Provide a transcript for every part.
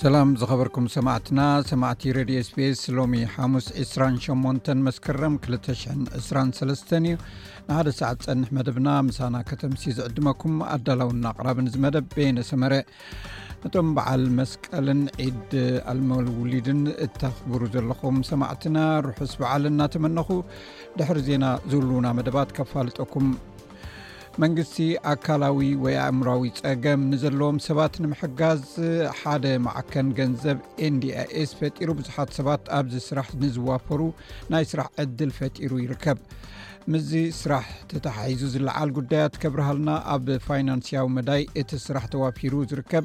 ሰላም ዝኸበርኩም ሰማዕትና ሰማዕቲ ረድዮ ስፔስ ሎሚ ሓሙስ 28 መስከረም 223 እዩ ንሓደ ሰዓት ፀንሕ መደብና ምሳና ከተምሲ ዝዕድመኩም ኣዳላውና ኣቅራቢ ንዝ መደብ ቤነ ሰመረ እቶም በዓል መስቀልን ዒድ ኣልመል ውሊድን እተኽብሩ ዘለኹም ሰማዕትና ርሑስ በዓል እናተመነኹ ድሕሪ ዜና ዝብልውና መደባት ከፋልጠኩም መንግስቲ ኣካላዊ ወይ ኣእምራዊ ፀገም ንዘለዎም ሰባት ንምሕጋዝ ሓደ ማዕከን ገንዘብ ኤንዲስ ፈጢሩ ብዙሓት ሰባት ኣብዚ ስራሕ ንዝዋፈሩ ናይ ስራሕ ዕድል ፈጢሩ ይርከብ ምስዚ ስራሕ ተተሓሒዙ ዝለዓል ጉዳያት ከብርሃልና ኣብ ፋይናንስያዊ መዳይ እቲ ስራሕ ተዋፊሩ ዝርከብ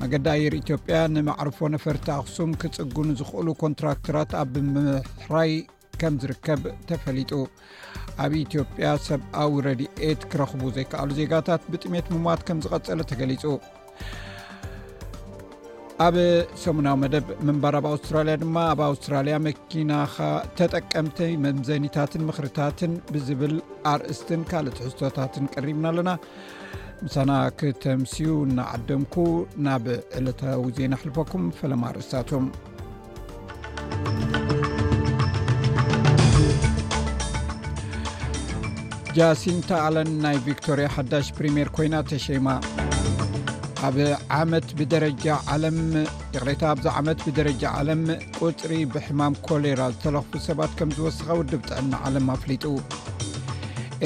መገዲ ኣየር ኢትዮጵያ ንማዕርፎ ነፈርቲ ኣክሱም ክፅጉኑ ዝኽእሉ ኮንትራክተራት ኣብ ምሕራይ ከም ዝርከብ ተፈሊጡ ኣብ ኢትዮጵያ ሰብኣዊ ረድኤት ክረኽቡ ዘይከኣሉ ዜጋታት ብጥሜት ምሟት ከም ዝቐፀለ ተገሊፁ ኣብ ሰሙናዊ መደብ ምንባር ኣብ ኣውስትራልያ ድማ ኣብ ኣውስትራልያ መኪናኻ ተጠቀምቲ መምዘኒታትን ምኽርታትን ብዝብል ኣርእስትን ካልእ ትሕዝቶታትን ቀሪብና ኣለና ምሳና ክተምስዩ እናዓደምኩ ናብ ዕለታዊ ዜና ኣሕልፈኩም ፈለማ ርእስታቶም ጃሲንታ ኣለን ናይ ቪክቶርያ ሓዳሽ ፕሪምየር ኮይና ተሸማ ኣብ ዓመት ብደረጃ ዓለም ይቕሬታ ኣብዚ ዓመት ብደረጃ ዓለም ቁፅሪ ብሕማም ኮሌራ ዝተለኽፉ ሰባት ከም ዝወስኻ ውድብ ጥዕና ዓለም ኣፍሊጡ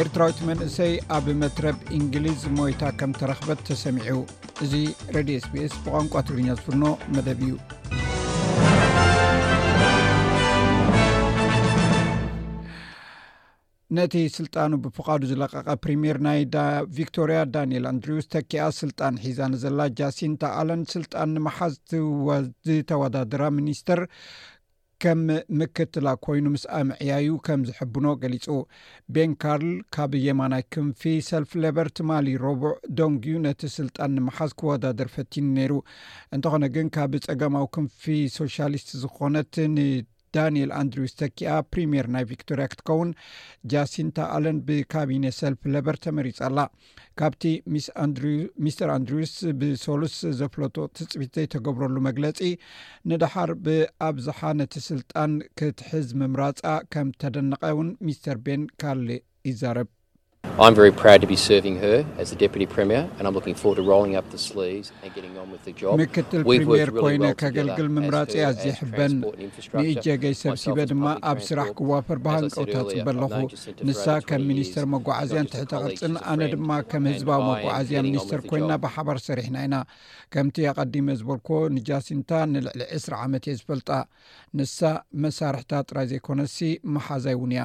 ኤርትራዊት መንእሰይ ኣብ መትረብ እንግሊዝ ሞይታ ከም ተረኽበት ተሰሚዑ እዚ ረድዮ ስቤስ ብቋንቋ ትግርኛ ዝፍኖ መደብ እዩ ነቲ ስልጣኑ ብፍቓዱ ዝለቐቐ ፕሪምየር ናይ ዳ ቪክቶርያ ዳንኤል ኣንድሪውስ ተኪኣ ስልጣን ሒዛ ንዘላ ጃሲንታ ኣለንድ ስልጣን ንምሓዝ ትወዝተወዳድራ ሚኒስተር ከም ምክትላ ኮይኑ ምስ ኣምዕያዩ ከም ዝሕብኖ ገሊጹ ቤን ካርል ካብ የማናይ ክንፊ ሰልፊ ሌበር ትማሊ ረቡዕ ደንጉዩ ነቲ ስልጣን ንምሓዝ ክወዳደር ፈቲኑ ነይሩ እንተኾነ ግን ካብ ጸገማዊ ክንፊ ሶሻሊስት ዝኾነት ን ዳንኤል ኣንድሪውስ ተኪኣ ፕሪምየር ናይ ቪክቶርያ ክትከውን ጃሲንታ ኣለን ብካቢነ ሰልፊ ለበር ተመሪፃ ኣላ ካብቲ ሚስተር ኣንድሪውስ ብሰሉስ ዘፍለጦ ትፅቢት ዘይተገብረሉ መግለፂ ንደሓር ብኣብዝሓ ነቲ ስልጣን ክትሕዝ ምምራፃ ከም ተደነቀ እውን ሚስተር ቤን ካል ይዛረብ ምክትል ፕሪምየር ኮይነ ከገልግል ምምራፀይ ኣዝየ ሕበን። ንእጀገይ ሰብሲበ ድማ ኣብ ስራሕ ክዋፈር ብሃንቀውታ እፅበ ኣለኹ። ንሳ ከም ሚኒስትር መጓዓዝያን ትሕተ ቅርፂን ኣነ ድማ ከም ህዝባዊ መጓዓዝያ ሚኒስትር ኮይንና ብሓባር ሰሪሕና ኢና። ከምቲ ኣቐዲመ ዝበልክዎ ንጃሲንታ ንልዕሊ ዕስራ ዓመት እየ ዝፈልጣ። ንሳ መሳርሕታ ጥራይ ዘይኮነትሲ መሓዛይ እውን እያ።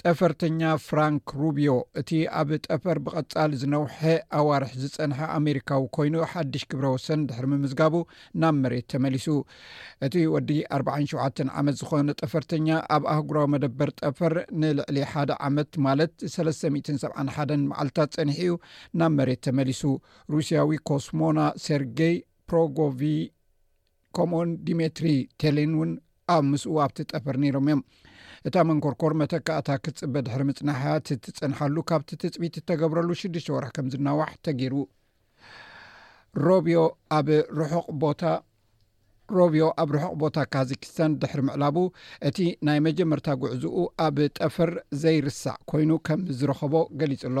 ጠፈርተኛ ፍራንክ ሩብዮ እቲ ኣብ ጠፈር ብቐጻሊ ዝነውሐ ኣዋርሕ ዝጸንሐ ኣሜሪካዊ ኮይኑ ሓድሽ ክብረ ወሰን ድሕሪ ምምዝጋቡ ናብ መሬት ተመሊሱ እቲ ወዲ 47 ዓመት ዝኾነ ጠፈርተኛ ኣብ ኣህጉራዊ መደበር ጠፈር ንልዕሊ ሓደ ዓመት ማለት 371 መዓልትታት ጸኒሑ እዩ ናብ መሬት ተመሊሱ ሩስያዊ ኮስሞና ሰርጌይ ፕሮጎቪ ከምኡውን ዲሜትሪ ቴሌን እውን ኣብ ምስኡ ኣብቲ ጠፈር ነይሮም እዮም እታ መንኮርኮር መተካእታ ክትፅበ ድሕሪ ምፅናሕያ እቲ ትፀንሓሉ ካብቲ ትፅቢት እተገብረሉ ሽዱሽተ ወርሒ ከም ዝናዋሕ ተገይሩ ሮብዮ ኣብ ርሑቕ ቦታ ሮብዮ ኣብ ርሑቕ ቦታ ካዚኪስታን ድሕሪ ምዕላቡ እቲ ናይ መጀመርታ ጉዕዝኡ ኣብ ጠፈር ዘይርሳዕ ኮይኑ ከም ዝረኸቦ ገሊጹ ኣሎ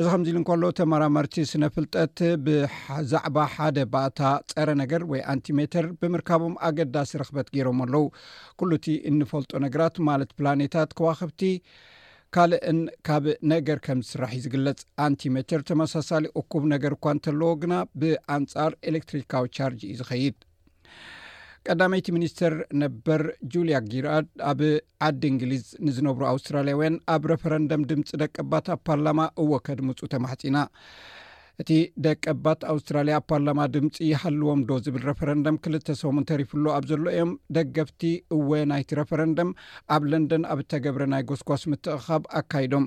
እዚ ከምዚ ኢሉ እንከሎ ተመራመርቲ ስነ ፍልጠት ብዛዕባ ሓደ ባእታ ፀረ ነገር ወይ ኣንቲሜተር ብምርካቦም ኣገዳሲ ርክበት ገይሮም ኣለው ኩሉ እቲ እንፈልጦ ነገራት ማለት ፕላኔታት ከዋክብቲ ካልእን ካብ ነገር ከም ዝስራሕ እዩ ዝግለፅ ኣንቲሜተር ተመሳሳሊ እኩብ ነገር እኳ እንተለዎ ግና ብኣንፃር ኤሌክትሪካዊ ቻርጅ እዩ ዝኸይድ ቀዳመይቲ ሚኒስትር ነበር ጁልያ ጊራድ ኣብ ዓዲ እንግሊዝ ንዝነብሩ ኣውስትራልያውያን ኣብ ረፈረንደም ድምፂ ደቀባት ኣብ ፓርላማ እዎ ከድምፁ ተማሕፂና እቲ ደቀባት ኣውስትራልያ ኣብ ፓርላማ ድምፂ ይሃልዎም ዶ ዝብል ረፈረንደም ክልተ ሰሙን ተሪፍሉ ኣብ ዘሎ እዮም ደገፍቲ እወ ናይቲ ረፈረንደም ኣብ ለንደን ኣብ እተገብረ ናይ ጎስጓስ ምትእኻብ ኣካይዶም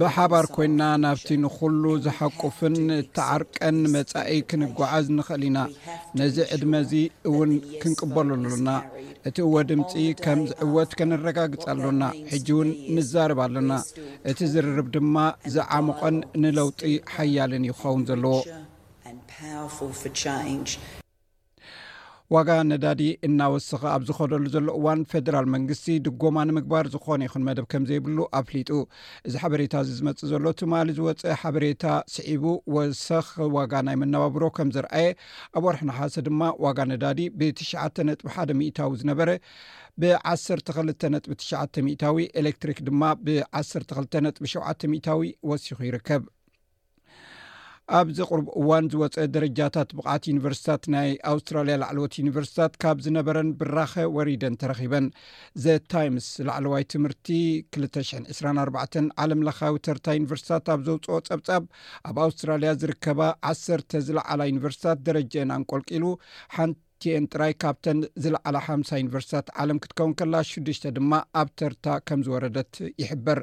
ብሓባር ኮይንና ናብቲ ንኹሉ ዝሓቁፍን እተዓርቀን መጻኢ ክንጓዓዝ ንኽእል ኢና። ነዚ ዕድመ እዚ እውን ክንቅበሎ ኣሎና። እቲ እወ ድምጺ ከም ዝዕወት ከነረጋግጽ ኣሎና። ሕጂ እውን ንዛረብ ኣሎና፣ እቲ ዝርርብ ድማ ዝዓሞቐን ንለውጢ ሓያልን እዩ ክኸውን ዘለዎ። ዋጋ ነዳዲ እናወሰኸ ኣብ ዝኸደሉ ዘሎ እዋን ፌደራል መንግስቲ ድጎማ ንምግባር ዝኾነ ይኹን መደብ ከም ዘይብሉ ኣፍሊጡ እዚ ሓበሬታ እዚ ዝመፅእ ዘሎ ትማሊ ዝወፀ ሓበሬታ ስዒቡ ወሰኽ ዋጋ ናይ መነባብሮ ከም ዘርኣየ ኣብ ወርሒ ንሓሰ ድማ ዋጋ ነዳዲ ብትሽዓተ ነጥቢ ሓደ ሚእታዊ ዝነበረ ብዓሰርተ ክልተ ነጥቢ ትሽዓተ ሚእታዊ ኤሌክትሪክ ድማ ብዓሰርተ ክልተ ነጥቢ ሸውዓተ ሚእታዊ ወሲኹ ይርከብ ኣብዚ ቅርብ እዋን ዝወፀ ደረጃታት ብቕዓት ዩኒቨርስትታት ናይ ኣውስትራልያ ላዕለዎት ዩኒቨርስትታት ካብ ዝነበረን ብራኸ ወሪደን ተረኺበን ዘታይምስ ላዕለዋይ ትምህርቲ 224 ዓለም ለኻዊ ተርታ ዩኒቨርስትታት ኣብ ዘውፅኦ ፀብፃብ ኣብ ኣውስትራልያ ዝርከባ ዓሰርተ ዝለዓላ ዩኒቨርስትታት ደረጀን ኣንቆልቂሉ ሓንቲ ቲኤን ጥራይ ካብተን ዝለዓላ ሓምሳ ዩኒቨርስታት ዓለም ክትከውን ከላ ሽዱሽተ ድማ ኣብ ተርታ ከም ዝወረደት ይሕበር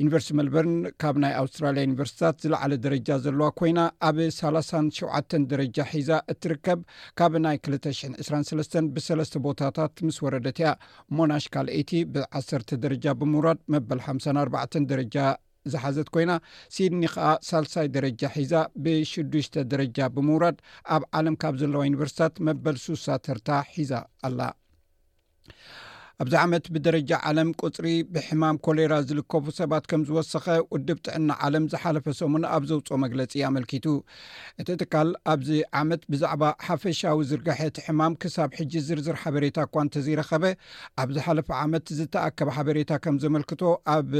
ዩኒቨርስቲ መልበርን ካብ ናይ ኣውስትራልያ ዩኒቨርስታት ዝለዓለ ደረጃ ዘለዋ ኮይና ኣብ ሳላሳን ሸውዓተን ደረጃ ሒዛ እትርከብ ካብ ናይ 223 ብሰለስተ ቦታታት ምስ ወረደት እያ ሞናሽ ካልኤይቲ ብዓሰርተ ደረጃ ብምውራድ መበል ሓምሳ ኣርባዕተን ደረጃ ዝሓዘት ኮይና ሲድኒ ከኣ ሳልሳይ ደረጃ ሒዛ ብሽዱሽተ ደረጃ ብምውራድ ኣብ ዓለም ካብ ዘለዋ ዩኒቨርስታት መበል ሱሳ ተርታ ሒዛ ኣላ ኣብዚ ዓመት ብደረጃ ዓለም ቁፅሪ ብሕማም ኮሌራ ዝልከፉ ሰባት ከም ዝወሰኸ ውድብ ጥዕና ዓለም ዝሓለፈ ሰሙን ኣብ ዘውፅኦ መግለፂ ኣመልኪቱ እቲ ትካል ኣብዚ ዓመት ብዛዕባ ሓፈሻዊ ዝርጋሐ እቲ ሕማም ክሳብ ሕጂ ዝርዝር ሓበሬታ እኳ እንተዘይረኸበ ኣብ ዝሓለፈ ዓመት ዝተኣከበ ሓበሬታ ከም ዘመልክቶ ኣብ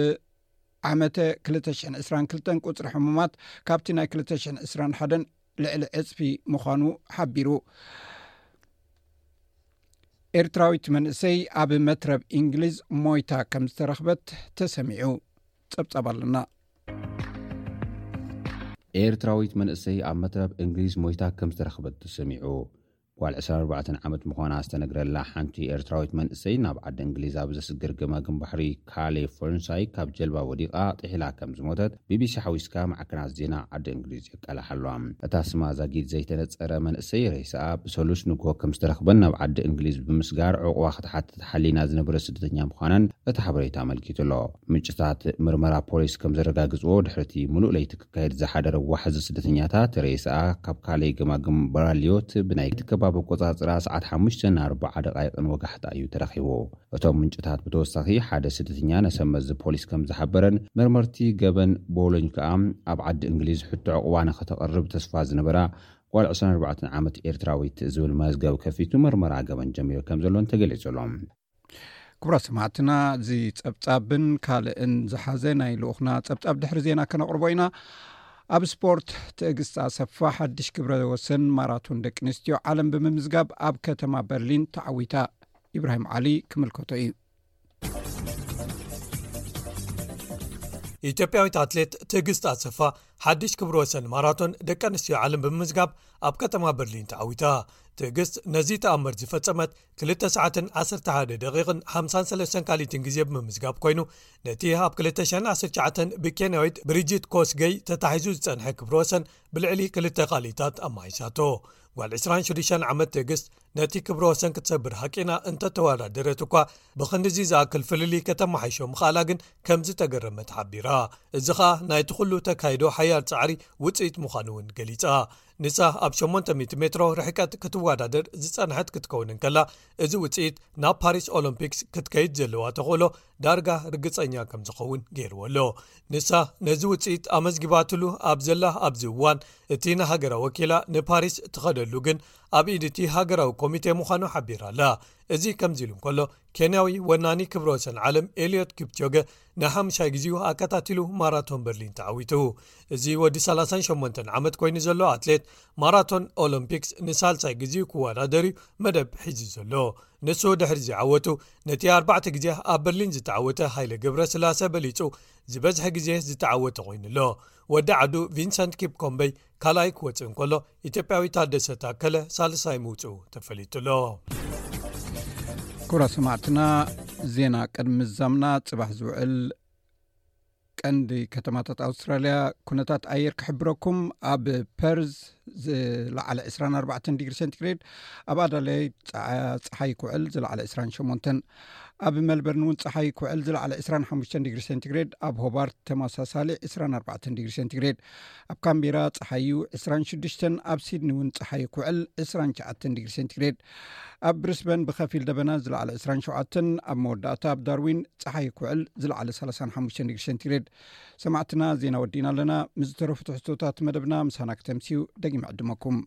ዓመተ ክልተ ሽሕን ዕስራን ክልተን ቁፅሪ ሕሙማት ካብቲ ናይ ክልተ ሽሕን ዕስራን ሓደን ልዕሊ ዕፅፊ ምዃኑ ሓቢሩ ኤርትራዊት መንእሰይ ኣብ መትረብ እንግሊዝ ሞይታ ከም ዝተረኽበት ተሰሚዑ ፀብፃብ ኣለና ኤርትራዊት መንእሰይ ኣብ መትረብ እንግሊዝ ሞይታ ከም ዝተረኽበት ተሰሚዑ ጓል ዕስራን ኣርባዕተን ዓመት ምዃና ዝተነግረላ ሓንቲ ኤርትራዊት መንእሰይ ናብ ዓዲ እንግሊዝ ኣብ ዘስግር ገማግም ባሕሪ ካሌ ፈርንሳይ ካብ ጀልባ ወዲቓ ጥሒላ ከም ዝሞተት ቢቢሲ ሓዊስካ ማዕከናት ዜና ዓዲ እንግሊዝ የቃላሓ ኣለዋ። እታ ስማ ዛጊድ ዘይተነጸረ መንእሰይ ሬሳኣ ብሰሉስ ንግሆ ከም ዝተረኽበን ናብ ዓዲ እንግሊዝ ብምስጋር ዑቕባ ክትሓትት ሓሊና ዝነበረት ስደተኛ ምዃናን እቲ ሓበሬታ ኣመልኪቱ'ሎ። ምንጭታት ምርመራ ፖሊስ ከም ዘረጋግጽዎ ድሕሪ'ቲ ምሉእ ለይቲ ክካየድ ዝሓደረ ዋሕዚ ስደተኛታት ሬስኣ ካብ ካልኣይ ገማግም በራልዮት ብናይቲ ከባቢ ኣቆጻጽራ ሰዓት ሓሙሽተ ን ኣርባዓ ደቓይቕን ወጋሕታ እዩ ተረኺቡ። እቶም ምንጭታት ብተወሳኺ ሓደ ስደተኛ ነሰመዚ ፖሊስ ከምዝሓበረን መርመርቲ ገበን ቦሎኝ ከኣ ኣብ ዓዲ እንግሊዝ ሕቶ ዑቕባ ንኸተቕርብ ተስፋ ዝነበራ ጓል ዕስራን ኣርባዕተን ዓመት ኤርትራዊት ዝብል መዝገብ ከፊቱ መርመራ ገበን ጀሚሩ ከምዘሎን ተገሊጹ ኣሎ። ክቡራት ሰማዕትና እዚ ፀብፃብን ካልእን ዝሓዘ ናይ ልኡክና ፀብፃብ ድሕሪ ዜና ከነቕርቦ ኢና ኣብ ስፖርት ትእግስቲ ኣሰፋ ሓድሽ ክብረ ወሰን ማራቶን ደቂ ኣንስትዮ ዓለም ብምምዝጋብ ኣብ ከተማ በርሊን ተዓዊታ ኢብራሂም ዓሊ ክምልከቶ እዩ ኢትዮጵያዊት ኣትሌት ትእግስቲ ኣሰፋ ሓድሽ ክብረ ወሰን ማራቶን ደቂ ኣንስትዮ ዓለም ብምምዝጋብ ኣብ ከተማ በርሊን ተዓዊታ ትእግስት ነዚ ተኣምር ዝፈፀመት ክልተ ሰዓትን ዓሰርተ ሓደ ደቂቕን ሓምሳን ሰለስተን ካልኢትን ግዜ ብምምዝጋብ ኮይኑ ነቲ ኣብ 219 ብኬንያዊት ብሪጅት ኮስገይ ተታሒዙ ዝጸንሐ ክብሪ ወሰን ብልዕሊ ክልተ ካልኢታት ኣማይሳቶ ጓል 26 ዓመት ትግስት ነቲ ክብሪ ወሰን ክትሰብር ሃቂና እንተተወዳደረት እኳ ብክንዲዚ ዝኣክል ፍልል ከተማሓይሾ ምክኣላ ግን ከምዝተገረመት ሓቢራ እዚ ከኣ ናይቲ ኩሉ ተካይዶ ሓያል ፃዕሪ ውፅኢት ምዃኑ እውን ገሊፃ ንሳ ኣብ ሸሞንተ ሚእቲ ሜትሮ ርሕቀት ክትወዳደር ዝጸንሐት ክትከውን እንከላ እዚ ውጽኢት ናብ ፓሪስ ኦሎምፒክስ ክትከይድ ዘለዋ ተኽእሎ ዳርጋ ርግጸኛ ከም ዝኸውን ገይርዎ ኣሎ ንሳ ነዚ ውጽኢት ኣመዝጊባትሉ ኣብ ዘላ ኣብዚ እዋን እቲ ንሃገራ ወኪላ ንፓሪስ ትኸደሉ ግን ኣብ ኢድቲ ሃገራዊ ኮሚቴ ምዃኑ ሓቢራ ኣላ እዚ ከምዚ ኢሉ እንከሎ ኬንያዊ ወናኒ ክብረ ወሰን ዓለም ኤልዮት ኪፕትዮገ ንሓሙሻይ ግዜኡ ኣከታቲሉ ማራቶን በርሊን ተዓዊቱ እዚ ወዲ 38 ዓመት ኮይኑ ዘሎ ኣትሌት ማራቶን ኦሎምፒክስ ንሳልሳይ ግዜኡ ክወዳደር ዩ መደብ ሒዙ ዘሎ ንሱ ድሕሪ ዚዓወቱ ነቲ ኣርባዕተ ግዜ ኣብ በርሊን ዝተዓወተ ሃይለ ግብረ ስላሰ በሊጹ ዝበዝሐ ግዜ ዝተዓወተ ኮይኑ ኣሎ ወዲ ዓዱ ቪንሰንት ኪፕኮምበይ ካልኣይ ክወፅእ እንከሎ ኢትዮጵያዊ ታደሰ ታከለ ሳልሳይ ምውፅኡ ተፈሊጡሎ ኩብራ ሰማዕትና ዜና ቅድሚ ዛምና ፅባሕ ዝውዕል ቀንዲ ከተማታት ኣውስትራልያ ኩነታት ኣየር ክሕብረኩም ኣብ ፐርዝ ዝለዓለ 24 ዲግሪ ሰንቲግሬድ ኣብ ኣዳለየ ፀሓይ ክውዕል ዝለዓለ 28 ኣብ መልበርን እውን ፀሓይ ክውዕል ዝለዓለ 25 ዲግሪ ሰንቲግሬድ ኣብ ሆባርት ተመሳሳሊ 24 ዲግሪ ሰንቲግሬድ ኣብ ካንቢራ ፀሓዩ ዕስራን ሽዱሽተን ኣብ ሲድኒ እውን ፀሓዩ ክውዕል ዕስራን ትሽዓተን ዲግሪ ሴንቲግሬድ ኣብ ብሪስበን ብከፊል ደበና ዝለዓለ ዕስራን ሸውዓተን ኣብ መወዳእታ ኣብ ዳርዊን ፀሓዩ ክውዕል ዝለዓለ ሰላሳን ሓሙሽተን ዲግሪ ሴንቲግሬድ ሰማዕትና ዜና ወዲእና ኣለና ምስ ዝተረፉ ትሕዝቶታት መደብና ምሳና ክተምስዩ ደጊመ ዕድመኩም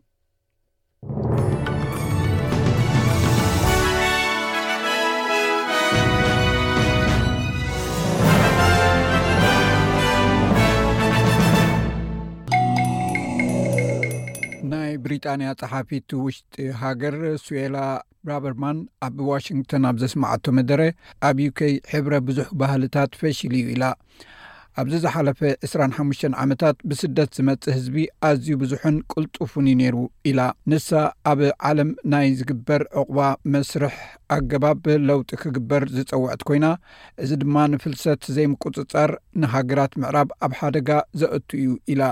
ናይ ብሪጣንያ ጸሓፊት ውሽጢ ሃገር ስዌላ ብራበርማን ኣብ ዋሽንግተን ኣብ ዘስማዓቶ መደረ ኣብ ዩከይ ሕብረ ብዙሕ ባህልታት ፈሽል እዩ ኢላ ኣብዚ ዝሓለፈ 25 ዓመታት ብስደት ዝመፅእ ህዝቢ ኣዝዩ ብዙሕን ቅልጡፉን እዩ ነይሩ ኢላ ንሳ ኣብ ዓለም ናይ ዝግበር ዕቑባ መስርሕ ኣገባብ ለውጢ ክግበር ዝፀውዐት ኮይና እዚ ድማ ንፍልሰት ዘይምቁፅፃር ንሃገራት ምዕራብ ኣብ ሓደጋ ዘእቱ እዩ ኢላ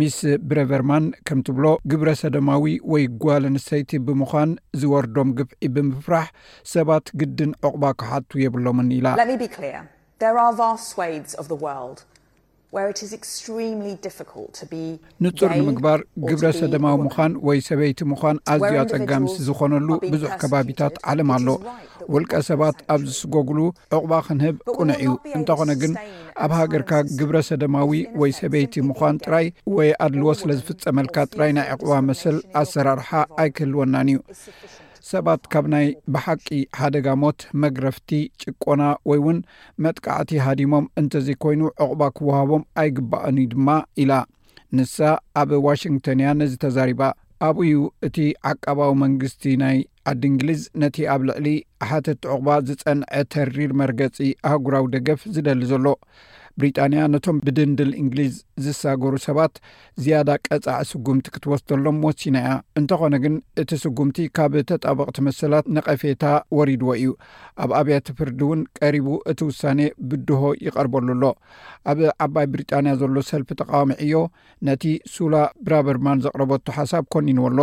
ሚስ ብረቨርማን ከም ትብሎ ግብረ ሰደማዊ ወይ ጓል ኣንሰይቲ ብምዃን ዝወርዶም ግፍዒ ብምፍራሕ ሰባት ግድን ዕቑባ ክሓቱ የብሎምን ኢላ ንፁር ንምግባር ግብረ ሰደማዊ ምዃን ወይ ሰበይቲ ምዃን ኣዝዩ ኣፀጋሚ ዝዝኾነሉ ብዙሕ ከባቢታት ዓለም ኣሎ ውልቀ ሰባት ኣብ ዝስጎግሉ ዕቑባ ክንህብ ቅኑዕ እዩ እንተኾነ ግን ኣብ ሃገርካ ግብረ ሰደማዊ ወይ ሰበይቲ ምዃን ጥራይ ወይ ኣድልዎ ስለ ዝፍፀመልካ ጥራይ ናይ ዕቑባ መሰል ኣሰራርሓ ኣይክህልወናን እዩ ሰባት ካብ ናይ ብሓቂ ሓደጋ ሞት መግረፍቲ ጭቆና ወይ እውን መጥቃዕቲ ሃዲሞም እንተዘይኮይኑ ዕቑባ ክወሃቦም ኣይግባእን እዩ ድማ ኢላ ንሳ ኣብ ዋሽንግተን እያ ነዚ ተዛሪባ። ኣብኡ'ዩ እቲ ዓቃባዊ መንግስቲ ናይ ዓዲ እንግሊዝ ነቲ ኣብ ልዕሊ ሓተቲ ዑቕባ ዝጸንዐ ተሪር መርገጺ ኣህጉራዊ ደገፍ ዝደሊ ዘሎ። ብሪጣንያ ነቶም ብድንድል እንግሊዝ ዝሳገሩ ሰባት ዝያዳ ቀጻዒ ስጉምቲ ክትወስደሎም ወሲና እያ። እንተኾነ ግን እቲ ስጉምቲ ካብ ተጣበቕቲ መሰላት ነቐፌታ ወሪድዎ እዩ። ኣብ ኣብያተ ፍርዲ እውን ቀሪቡ እቲ ውሳኔ ብድሆ ይቐርበሉ ኣሎ። ኣብ ዓባይ ብሪጣንያ ዘሎ ሰልፊ ተቃዋሚ ዕዮ ነቲ ሱላ ብራበርማን ዘቕረበቶ ሓሳብ ኮኒንዎ ኣሎ።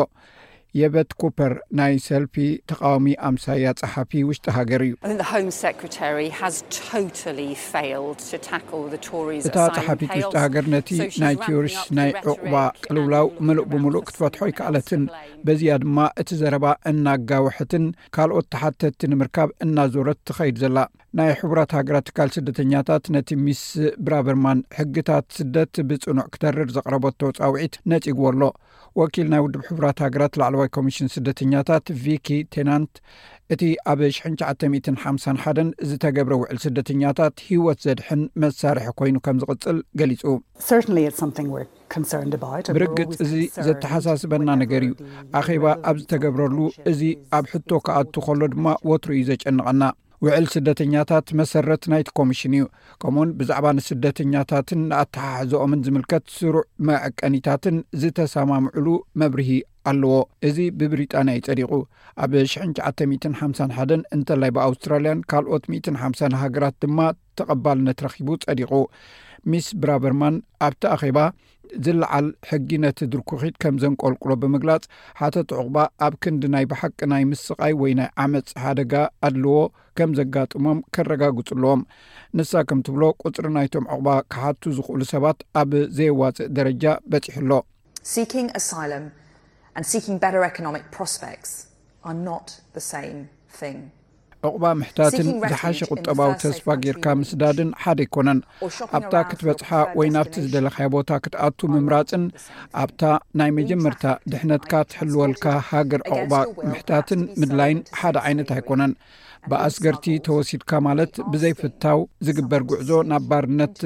የበት ኩፐር ናይ ሰልፊ ተቃዋሚ ኣምሳያ ጸሓፊ ውሽጢ ሃገር እዩ። እታ ጸሓፊት ውሽጢ ሃገር ነቲ ናይ ቲዮሪስ ናይ ዕቑባ ቅልውላው ምሉእ ብምሉእ ክትፈትሖ ኣይከኣለትን። በዚያ ድማ እቲ ዘረባ እናጋውሐትን ካልኦት ተሓተትቲ ንምርካብ እናዞረት ትኸይድ ዘላ። ናይ ሕቡራት ሃገራት ትካል ስደተኛታት ነቲ ሚስ ብራበርማን ሕግታት ስደት ብጽኑዕ ክተርር ዘቕረቦ ተውፃውዒት ነጺግዎ ኣሎ ወኪል ናይ ውድብ ሕቡራት ሃገራት ላዕለዋይ ኮሚሽን ስደተኛታት ቪኪ ቴናንት እቲ ኣብ 951 ዝተገብረ ውዕል ስደተኛታት ህወት ዘድሕን መሳርሒ ኮይኑ ከም ዝቕፅል ገሊፁ ብርግፅ እዚ ዘተሓሳስበና ነገር እዩ ኣኼባ ኣብ ዝተገብረሉ እዚ ኣብ ሕቶ ክኣቱ ከሎ ድማ ወትሩ እዩ ዘጨንቐና ውዕል ስደተኛታት መሰረት ናይቲ ኮሚሽን እዩ ከምኡውን ብዛዕባ ንስደተኛታትን ንኣተሓሕዘኦምን ዝምልከት ስሩዕ መዕቀኒታትን ዝተሰማምዕሉ መብርሂ ኣለዎ እዚ ብብሪጣንያ ይጸዲቑ ኣብ 951 እንተላይ ብኣውስትራልያን ካልኦት 150 ሃገራት ድማ ተቐባልነት ረኺቡ ጸዲቑ ሚስ ብራበርማን ኣብቲ ኣኼባ ዝለዓል ሕጊ ነቲ ድርኩኺት ከም ዘንቆልቁሎ ብምግላጽ ሓተቲ ዕቑባ ኣብ ክንዲ ናይ ብሓቂ ናይ ምስቓይ ወይ ናይ ዓመጽ ሓደጋ ኣድልዎ ከም ዘጋጥሞም ከረጋግጹ ኣለዎም ንሳ ከም ትብሎ ቁጽሪ ናይቶም ዕቑባ ክሓቱ ዝኽእሉ ሰባት ኣብ ዘየዋጽእ ደረጃ በጺሑ ኣሎ Seeking asylum and seeking better economic prospects are not the same thing. ዕቝባ ምሕታትን ዝሓሸ ቍጠባዊ ተስፋ ጌርካ ምስዳድን ሓደ ኣይኰነን። ኣብታ ክትበጽሓ ወይ ናብቲ ዝደለኻዮ ቦታ ክትኣቱ ምምራጽን ኣብታ ናይ መጀመርታ ድሕነትካ ትሕልወልካ ሃገር ዕቝባ ምሕታትን ምድላይን ሓደ ዓይነት ኣይኰነን። ብኣስገርቲ ተወሲድካ ማለት ብዘይፍታው ዝግበር ጕዕዞ ናብ ባርነት፣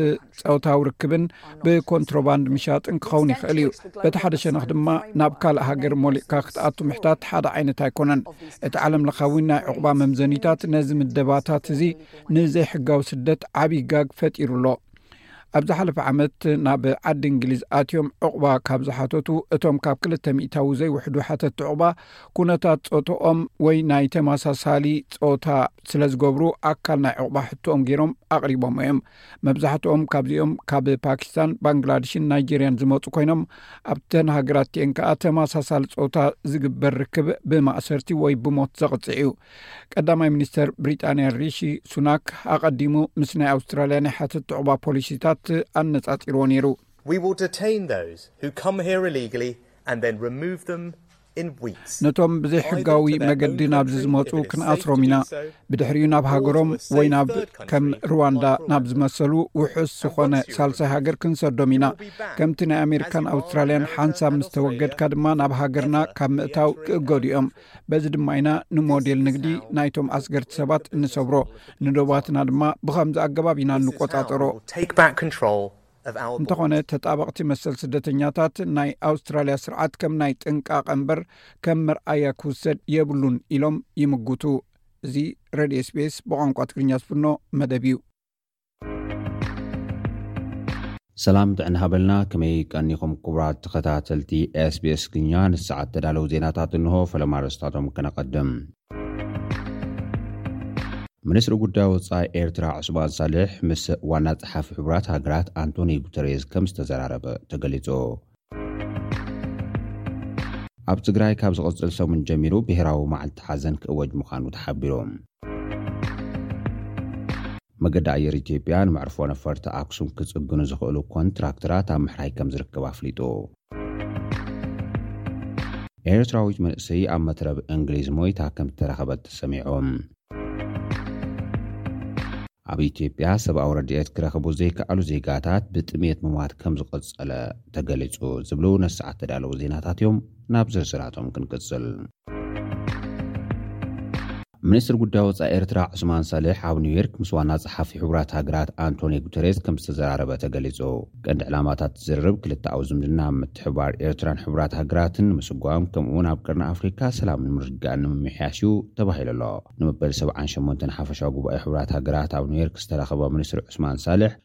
ፆታዊ ርክብን ብኮንትሮባንድ ምሻጥን ክኸውን ይኽእል እዩ። በቲ ሓደ ሸነኽ ድማ ናብ ካልእ ሃገር ሞሊቕካ ክትኣቱ ምሕታት ሓደ ዓይነት ኣይኮነን። እቲ ዓለም ለኻዊ ናይ ዑቕባ መምዘኒታት ነዚ ምደባታት እዚ ንዘይሕጋዊ ስደት ዓብዪ ጋግ ፈጢሩ ኣሎ። ኣብ ዝሓለፈ ዓመት ናብ ዓዲ እንግሊዝ ኣትዮም ዕቑባ ካብ ዝሓተቱ እቶም ካብ ክልተ ሚእታዊ ዘይውሕዱ ሓተቲ ዕቑባ ኩነታት ፆትኦም ወይ ናይ ተመሳሳሊ ፆታ ስለ ዝገብሩ ኣካል ናይ ዕቑባ ሕቶኦም ገይሮም ኣቕሪቦም እዮም። መብዛሕትኦም ካብዚኦም ካብ ፓኪስታን ባንግላድሽን ናይጀርያን ዝመፁ ኮይኖም ኣብተን ሃገራት እቲኤን ከዓ ተመሳሳሊ ፆታ ዝግበር ርክብ ብማእሰርቲ ወይ ብሞት ዘቕፅዕ እዩ ቀዳማይ ሚኒስተር ብሪጣንያ ሪሺ ሱናክ ኣቐዲሙ ምስ ናይ ኣውስትራልያ ናይ ሓተት ጥዑባ ፖሊሲታት ኣነፃፂርዎ ነይሩ We will detain those who come here illegally and then remove them ነቶም ብዘይሕጋዊ መገዲ ናብዚ ዝመፁ ክንኣስሮም ኢና ብድሕሪኡ ናብ ሃገሮም ወይ ናብ ከም ሩዋንዳ ናብ ዝመሰሉ ውሑስ ዝኾነ ሳልሳይ ሃገር ክንሰዶም ኢና ከምቲ ናይ ኣሜሪካን ኣውስትራልያን ሓንሳብ ምስ ተወገድካ ድማ ናብ ሃገርና ካብ ምእታው ክእገዱ እዮም በዚ ድማ ኢና ንሞዴል ንግዲ ናይቶም ኣስገርቲ ሰባት እንሰብሮ ንዶባትና ድማ ብከምዚ ኣገባብ ኢና እንቆፃፀሮ እንተኾነ ተጣበቕቲ መሰል ስደተኛታት ናይ ኣውስትራልያ ስርዓት ከም ናይ ጥንቃቐ እምበር ከም መርኣያ ክውሰድ የብሉን ኢሎም ይምጉቱ እዚ ረድዮ ስቤስ ብቋንቋ ትግርኛ ዝፍኖ መደብ እዩ ሰላም ጥዕና ሃበልና ከመይ ቀኒኹም ክቡራት ተኸታተልቲ ስቤስ ግኛ ንሰዓት ተዳለው ዜናታት እንሆ ፈለማ ርስታቶም ከነቐድም ሚኒስትሪ ጉዳይ ወፃኢ ኤርትራ ዑስማን ሳልሕ ምስ ዋና ፀሓፊ ሕቡራት ሃገራት ኣንቶኒዮ ጉተሬዝ ከም ዝተዘራረበ ተገሊፁ። ኣብ ትግራይ ካብ ዝቕፅል ሰሙን ጀሚሩ ብሄራዊ መዓልቲ ሓዘን ክእወጅ ምዃኑ ተሓቢሩ። መገዲ ኣየር ኢትዮጵያ ንመዕርፎ ነፈርቲ ኣክሱም ክፅግኑ ዝኽእሉ ኮንትራክተራት ኣብ ምሕራይ ከም ዝርከብ ኣፍሊጡ። ኤርትራዊት መንእሰይ ኣብ መትረብ እንግሊዝ ሞይታ ከም እተረኸበት ተሰሚዑ። ኣብ ኢትዮጵያ ሰብኣዊ ረድኤት ክረኽቡ ዘይከኣሉ ዜጋታት ብጥምየት ምሟት ከም ዝቐጸለ ተገሊጹ ዝብሉ ነሰዓት ተዳለዉ ዜናታት እዮም። ናብ ዝርዝራቶም ክንቅጽል። ሚኒስትር ጉዳይ ወፃኢ ኤርትራ ዑስማን ሳልሕ ኣብ ኒውዮርክ ምስ ዋና ጸሓፊ ሕቡራት ሃገራት ኣንቶኒዮ ጉተሬስ ከም ዝተዘራረበ ተገሊጹ። ቀንዲ ዕላማታት እቲ ዝርርብ ክልተኣዊ ዝምድና ኣብ ምትሕብባር ኤርትራን ሕቡራት ሃገራትን ንምስጓም ከምኡ'ውን ኣብ ቀርኒ ኣፍሪካ ሰላምን ምርግጋእን ንምምሕያሽ እዩ ተባሂሉ ኣሎ። ንመበል ሰብዓን ሸሞንተን ሓፈሻዊ ጉባኤ ሕቡራት ሃገራት ኣብ ኒውዮርክ ዝተረኸበ ሚኒስትር ዑስማን ሳልሕ፣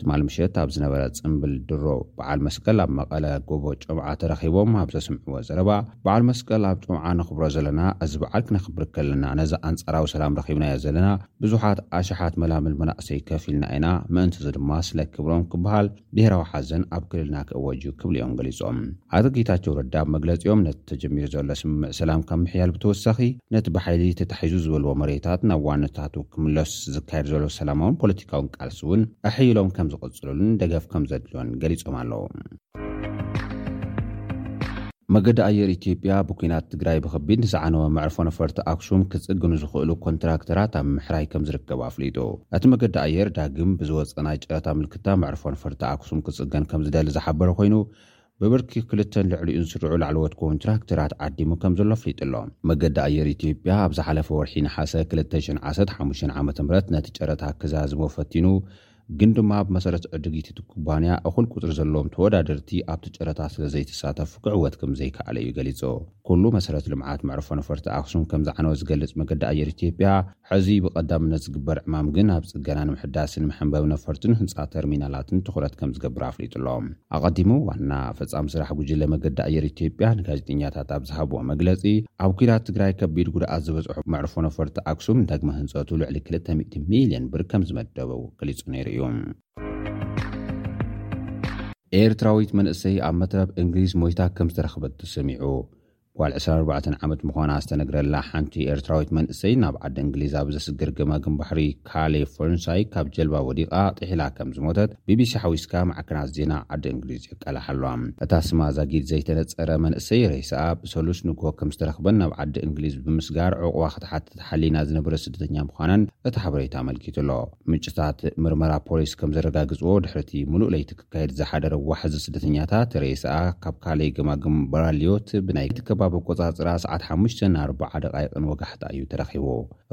ትማል ምሸት ኣብ ዝነበረ ጽምብል ድሮ በዓል መስቀል ኣብ መቐለ ጎቦ ጮምዓ ተረኺቦም ኣብ ዘስምዕዎ ዘረባ፣ በዓል መስቀል ኣብ ጮምዓ ነኽብሮ ዘለና፣ እዚ በዓል ክነኽብር ከለና ነዚ ኣንጻራዊ ሰላም ረኺብናዮ ዘለና ብዙሓት ኣሽሓት መላምል መናእሰይ ከፊልና ኢና፣ ምእንቲ'ዚ ድማ ስለ ክብሮም ክበሃል ብሄራዊ ሓዘን ኣብ ክልልና ክእወጅ'ዩ ክብሉ'ዮም ገሊጾም። ኣቶ ጌታቸው ረዳ ኣብ መግለፂኦም ነቲ ተጀሚሩ ዘሎ ስምምዕ ሰላም ካብ ምሕያል ብተወሳኺ ነቲ ብሓይሊ ተታሒዙ ዝበልዎ መሬታት ናብ ዋንነታቱ ክምለስ ዝካየድ ዘሎ ሰላማውን ፖለቲካውን ቃልሲ እውን ኣሐይሎም ከምዝቕፅልሉን ደገፍ ከምዘድልዮን ገሊፆም ኣለው። መገዲ ኣየር ኢትዮጵያ ብኲናት ትግራይ ብኸቢድ ንዝዓነወ መዕርፎ ነፈርቲ ኣክሱም ክፅግኑ ዝኽእሉ ኮንትራክተራት ኣብ ምሕራይ ከምዝርከብ ኣፍሊጡ። እቲ መገዲ ኣየር ዳግም ብዝወፀ ናይ ጨረታ ምልክታ መዕርፎ ነፈርቲ ኣክሱም ክፅገን ከምዝደሊ ዝሓበረ ኮይኑ ብብርኪ ክልተን ልዕሊኡን ዝስርዑ ላዕለዎት ኮንትራክተራት ዓዲሙ ከምዘሎ ኣፍሊጡ'ሎ። መገዲ ኣየር ኢትዮጵያ ኣብ ዝሓለፈ ወርሒ ነሓሰ ክልተ ሽሕን ዓሰርተ ሓሙሽተን ዓመተ ምህረት ነቲ ጨረታ ክዛዝሞ ፈቲኑ ግን ድማ ብመሰረት ዕድጊት እቲ ኩባንያ እኹል ቁጽሪ ዘለዎም ተወዳደርቲ ኣብቲ ጨረታ ስለዘይተሳተፉ ክዕወት ከምዘይከኣለ እዩ ገሊጹ። ኩሉ መሰረት ልምዓት መዕርፎ ነፈርቲ ኣክሱም ከምዝዓነወ ዝገልጽ መገዲ ኣየር ኢትዮጵያ፣ ሕዚ ብቐዳምነት ዝግበር ዕማም ግን ኣብ ፅገና ንምሕዳስን መሐንበቢ ነፈርትን ህንፃ ተርሚናላትን ትኹረት ከምዝገብር ኣፍሊጡ ኣሎ። ኣቐዲሙ ዋና ፈፃሚ ስራሕ ጉጅለ መገዲ ኣየር ኢትዮጵያ ንጋዜጠኛታት ኣብ ዝሃብዎ መግለፂ፣ ኣብ ኲናት ትግራይ ከቢድ ጉድኣት ዝበፅሖ መዕርፎ ነፈርቲ ኣክሱም ንዳግመ ህንፀቱ ልዕሊ ክልተ ሚእቲ ሚልየን ብር ከምዝመደበ ገሊፁ ነይሩ እዩ። ኤርትራዊት መንእሰይ ኣብ መትረብ እንግሊዝ ሞይታ ከምዝተረኽበት ተሰሚዑ። ጓል ዕስራን ኣርባዕተን ዓመት ምዃና ዝተነግረላ ሓንቲ ኤርትራዊት መንእሰይ ናብ ዓዲ እንግሊዝ ኣብ ዘስግር ገማግም ባሕሪ ካሌ ፈርንሳይ ካብ ጀልባ ወዲቓ ጥሒላ ከም ዝሞተት ቢቢሲ ሓዊስካ ማዕከናት ዜና ዓዲ እንግሊዝ የቃላሓ ኣለዋ። እታ ስማ ዛጊድ ዘይተነጸረ መንእሰይ ሬሳኣ ብሰሉስ ንግሆ ከም ዝተረኽበን ናብ ዓዲ እንግሊዝ ብምስጋር ዑቕባ ክትሓትት ሓሊና ዝነበረት ስደተኛ ምዃናን እቲ ሓበሬታ ኣመልኪቱ ኣሎ። ምንጭታት ምርመራ ፖሊስ ከም ዘረጋግጽዎ ድሕሪ'ቲ ምሉእ ለይቲ ክካየድ ዝሓደረ ዋሕዚ ስደተኛታት ሬስኣ ካብ ካልይ ገማግም ባራልዮት ብናይቲ ከባቢ ኣቆጻጽራ ሰዓት ሓሙሽተ ን ኣርባዓ ደቓይቕን ወጋሕታ እዩ ተረኺቡ።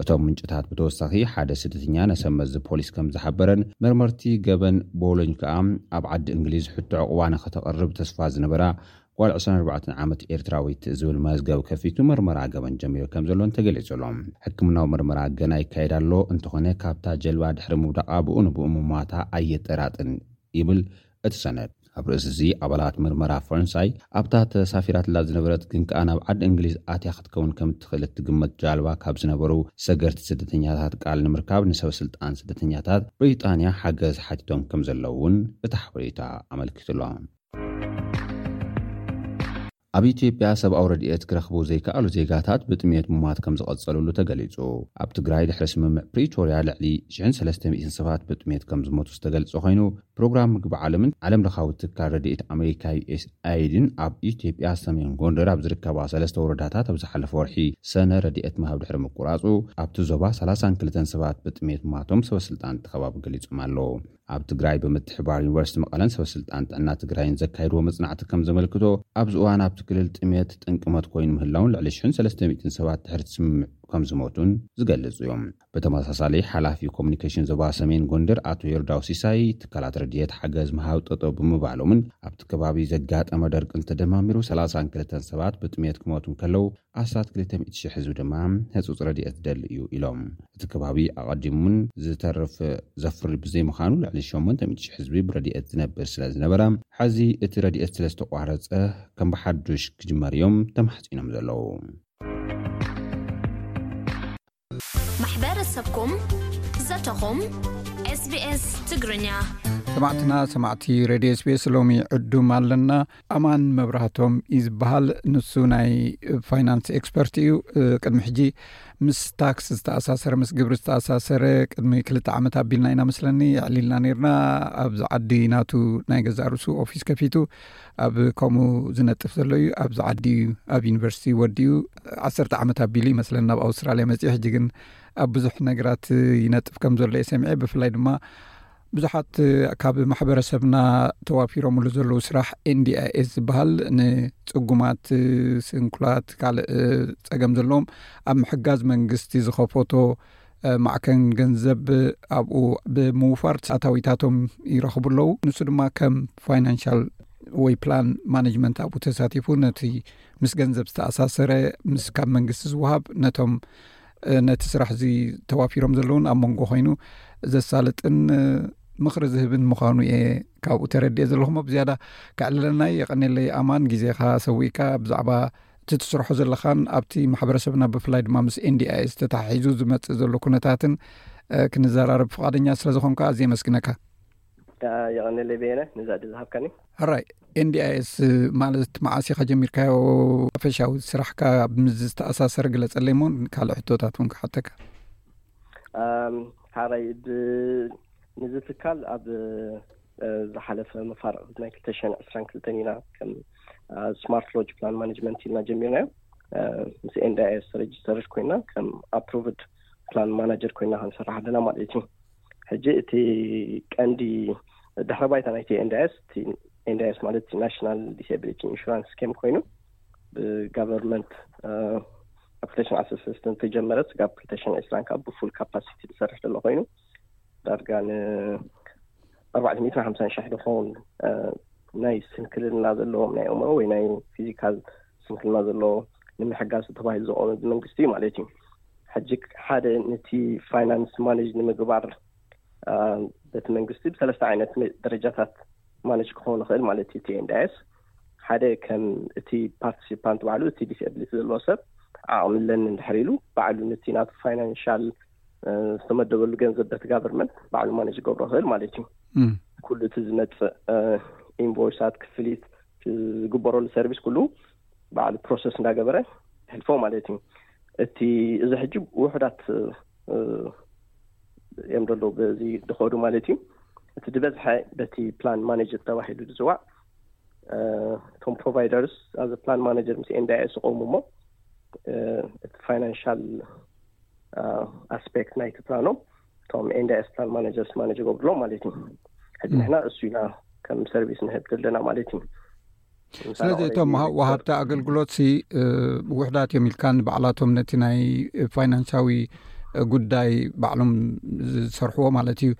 እቶም ምንጭታት ብተወሳኺ ሓደ ስደተኛ ነሰብ መዚ ፖሊስ ከም ዝሓበረን መርመርቲ ገበን ቦሎኝ ከኣ ኣብ ዓዲ እንግሊዝ ሕቶ ዑቕባ ንኸተቕርብ ተስፋ ዝነበራ ጓል ዕስራን ኣርባዕተን ዓመት ኤርትራዊት ዝብል መዝገብ ከፊቱ ምርመራ ገበን ጀሚሩ ከምዘሎን ተገሊጹ ኣሎ። ሕክምናዊ ምርመራ ገና ይካየድ ኣሎ፣ እንተኾነ ካብታ ጀልባ ድሕሪ ምውዳቓ ብኡ ንብኡ ምሟታ ኣየጠራጥን ይብል እቲ ሰነድ። ኣብ ርእሲ'ዚ ኣባላት ምርመራ ፈረንሳይ፣ ኣብታ ተሳፊራትላ ዝነበረት ግን ከኣ ናብ ዓዲ እንግሊዝ ኣትያ ክትከውን ከምትኽእል እትግመት ጃልባ ካብ ዝነበሩ ሰገርቲ ስደተኛታት ቃል ንምርካብ ንሰበ ስልጣን ስደተኛታት ብሪጣንያ ሓገዝ ሓቲቶም ከምዘለዉ'ውን እቲ ሓበሬታ ኣመልኪቱ'ሎ። ኣብ ኢትዮጵያ ሰብኣዊ ረድኤት ክረኽቡ ዘይከኣሉ ዜጋታት ብጥምየት ምሟት ከም ዝቐጸልሉ ተገሊጹ። ኣብ ትግራይ ድሕሪ ስምምዕ ፕሪቶርያ ልዕሊ ሽሕን ሰለስተ ሚእትን ሰባት ብጥምየት ከም ዝሞቱ ዝተገልጸ ኮይኑ፣ ፕሮግራም ምግቢ ዓለምን ዓለም ለኻዊ ትካል ረድኤት ኣመሪካ ዩኤስኣይድን ኣብ ኢትዮጵያ ሰሜን ጎንደር ኣብ ዝርከባ ሰለስተ ወረዳታት ኣብ ዝሓለፈ ወርሒ ሰነ ረድኤት ምሃብ ድሕሪ ምቁራጹ ኣብቲ ዞባ ሰላሳን ክልተን ሰባት ብጥምየት ምሟቶም ሰበስልጣን እቲ ከባቢ ገሊጾም ኣለዉ። ኣብ ትግራይ ብምትሕብባር ዩኒቨርሲቲ መቐለን ሰበስልጣን ጥዕና ትግራይን ዘካየድዎ መፅናዕቲ ከም ዘመልክቶ ኣብዚ እዋን ኣብቲ ክልል ጥምየት ጠንቂ ሞት ኮይኑ ምህላውን ልዕሊ ሽሕን ሰለስተ ሚእትን ሰባት ድሕሪ ስምምዕ ከም ዝሞቱን ዝገልፁ እዮም። ብተመሳሳሊ ሓላፊ ኮሙኒኬሽን ዞባ ሰሜን ጎንደር ኣቶ ይርዳው ሲሳይ ትካላት ረድኤት ሓገዝ ምሃብ ጠጠው ብምባሎምን ኣብቲ ከባቢ ዘጋጠመ ደርቅን ተደማሚሩ ሰላሳን ክልተን ሰባት ብጥምየት ክሞቱ እንከለው ኣስታት ክልተ ሚእቲ ሽሕ ህዝቢ ድማ ህጹጽ ረድኤት ዝደሊ እዩ ኢሎም። እቲ ከባቢ ኣቐዲሙ'ውን ዝተርፍ ዘፍሪ ብዘይምዃኑ ልዕሊ ሸሞንተ ሚእቲ ሽሕ ህዝቢ ብረድኤት ዝነብር ስለዝነበረ ሐዚ እቲ ረድኤት ስለዝተቋረጸ ከም ብሓዱሽ ክጅመር እዮም ተማሕጺኖም ዘለዉ። ማሕበረሰብኩም ዘተኹም SBS ትግርኛ ሰማዕትና ሰማዕቲ ሬድዮ ስቤስ ሎሚ ዕዱም ኣለና ኣማን መብራህቶም እዩ ዝበሃል ንሱ ናይ ፋይናንስ ኤክስፐርት እዩ ቅድሚ ሕጂ ምስ ታክስ ዝተኣሳሰረ ምስ ግብሪ ዝተኣሳሰረ ቅድሚ ክልተ ዓመት ኣቢልና ኢና መስለኒ ዕሊልና ነርና ኣብዚ ዓዲ ናቱ ናይ ገዛእ ርእሱ ኦፊስ ከፊቱ ኣብ ከምኡ ዝነጥፍ ዘሎ እዩ ኣብዚ ዓዲ እዩ ኣብ ዩኒቨርሲቲ ወዲኡ ዓሰርተ ዓመት ኣቢሉ ይመስለን ናብ ኣውስትራልያ መፅኢ ሕጂ ግን ኣብ ብዙሕ ነገራት ይነጥፍ ከም ዘሎ እየ ሰሚዐ ብፍላይ ድማ ብዙሓት ካብ ማሕበረሰብና ተዋፊሮምሉ ዘለዉ ስራሕ ኤንዲኣኤስ ዝበሃል ንፅጉማት ስንኩላት ካልእ ፀገም ዘለዎም ኣብ ምሕጋዝ መንግስቲ ዝኸፈቶ ማዕከን ገንዘብ ኣብኡ ብምውፋር ኣታዊታቶም ይረኽቡ ኣለዉ ንሱ ድማ ከም ፋይናንሻል ወይ ፕላን ማነጅመንት ኣብኡ ተሳቲፉ ነቲ ምስ ገንዘብ ዝተኣሳሰረ ምስ ካብ መንግስቲ ዝውሃብ ነቶም ነቲ ስራሕ እዚ ተዋፊሮም ዘለዉን ኣብ መንጎ ኮይኑ ዘሳልጥን ምኽሪ ዝህብን ምዃኑ እየ ካብኡ ተረድየ ዘለኹም ብ ዝያዳ ክዕልለና የቐኒለይ ኣማን ግዜኻ ሰዊእካ ብዛዕባ እቲ ትስርሖ ዘለኻን ኣብቲ ማሕበረሰብና ብፍላይ ድማ ምስ ኤንዲኣይስ ተታሒዙ ዝመፅእ ዘሎ ኩነታትን ክንዘራረብ ፍቓደኛ ስለ ዝኾንካ ኣዝ የመስግነካ የቐኒለይ በየነ ነዚ ዕድል ዝሃብካኒ ሕራይ ኤንዲኣይስ ማለት መዓስ ኢኻ ጀሚርካዮ ፈሻዊ ስራሕካ ምስ ዝተኣሳሰረ ግለፀለይ ሞ ካልእ ሕቶታት እውን ክሓተካ ሓራይ ንዚ ትካል ኣብ ዝሓለፈ መፋርቕት ናይ ክልተ ሽሕን ዕስራን ክልተን ኢና ከም ስማርት ሎጅ ፕላን ማኔጅመንት ኢልና ጀሚርናዮ ምስ ኤንዳኤስ ረጅስተርድ ኮይና ከም ኣፕሮቭድ ፕላን ማናጀር ኮይና ክንሰራሕ ኣለና ማለት እዩ ሕጂ እቲ ቀንዲ ድሕረ ባይታ ናይቲ ኤንዳኤስ እቲ ኤንዳኤስ ማለት ናሽናል ዲስብሊቲ ኢንሹራንስ ስኬም ኮይኑ ብጋቨርንመንት ኣብ ክልተ ሽን ዓሰርተ ሰለስተ ተጀመረ ስጋብ ክልተ ሽን ዕስራን ከዓ ብፉል ካፓሲቲ ዝሰርሕ ዘሎ ኮይኑ ዳርጋ ን ኣርባዕተ ሚእትን ሓምሳን ሽሕ ዝኸውን ናይ ስንክልና ዘለዎም ናይ ኣእምሮ ወይ ናይ ፊዚካል ስንክልና ዘለዎ ንምሕጋዝ ተባሂሉ ዝቆመ ብመንግስቲ እዩ ማለት እዩ ሕጂ ሓደ ነቲ ፋይናንስ ማኔጅ ንምግባር በቲ መንግስቲ ብሰለስተ ዓይነት ደረጃታት ማኔጅ ክኸውን ይኽእል ማለት እዩ እቲ ኤንዳይስ ሓደ ከም እቲ ፓርቲሲፓንት ባዕሉ እቲ ዲስብሊቲ ዘለዎ ሰብ ዓቕሚ ኣለኒ እንድሕር ኢሉ ባዕሉ ነቲ ናቱ ፋይናንሻል ዝተመደበሉ ገንዘብ በቲ ጋቨርንመንት ባዕሉ ማነጅ ዝገብሮ ክእል ማለት እዩ ኩሉ እቲ ዝመፅእ ኢንቮይሳት ክፍሊት ዝግበረሉ ሰርቪስ ኩሉ ባዕሉ ፕሮሰስ እንዳገበረ ሕልፎ ማለት እዩ እቲ እዚ ሕጂ ውሑዳት እዮም ደሎ በዚ ድኸዱ ማለት እዩ እቲ ዝበዝሐ በቲ ፕላን ማነጀር ተባሂሉ ዝፅዋዕ እቶም ፕሮቫይደርስ ኣዚ ፕላን ማነጀር ምስ ኤንዳኤ ስቆሙ እሞ እቲ ፋይናንሻል ኣስፔክት ናይቲ ፕላኖም እቶም ኤንዳ ኤስፕላን ማነጀርስ ማነጅ ገብርሎ ማለት እዩ ሕዚ ንሕና እሱ ኢና ከም ሰርቪስ ንህብ ዘለና ማለት እዩ ስለዚ እቶም ዋሃብቲ ኣገልግሎት ሲ ውሕዳት እዮም ኢልካ ንባዕላቶም ነቲ ናይ ፋይናንሳዊ ጉዳይ ባዕሎም ዝሰርሕዎ ማለት እዩ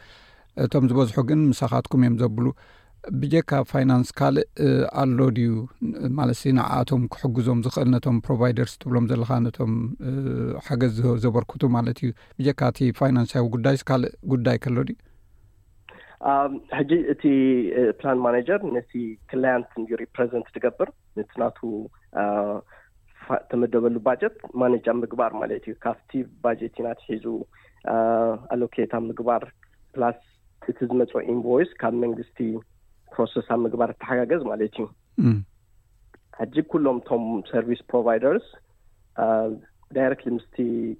እቶም ዝበዝሑ ግን ምሳኻትኩም እዮም ዘብሉ ብጀካ ፋይናንስ ካልእ ኣሎ ድዩ ማለት ንዓኣቶም ክሕግዞም ዝኽእል ነቶም ፕሮቫይደርስ ትብሎም ዘለካ ነቶም ሓገዝ ዘበርክቱ ማለት እዩ ብጀካ እቲ ፋይናንሳዊ ጉዳይስ ካልእ ጉዳይ ከሎ ድዩ ሕጂ እቲ ፕላን ማናጀር ነቲ ክላያንት ዩ ሪፕረዘንት ትገብር ነቲ ናቱ ተመደበሉ ባጀት ማነጃ ምግባር ማለት እዩ ካብቲ ባጀት ኢና ትሒዙ ኣሎኬታ ምግባር ፕላስ እቲ ዝመፅ ኢንቮይስ ካብ መንግስቲ ፕሮሰሳ ምግባር እተሓጋገዝ ማለት እዩ ሕጂ ኩሎም እቶም ሰርቪስ ፕሮቫይደርስ ዳይረክትሊ ምስቲ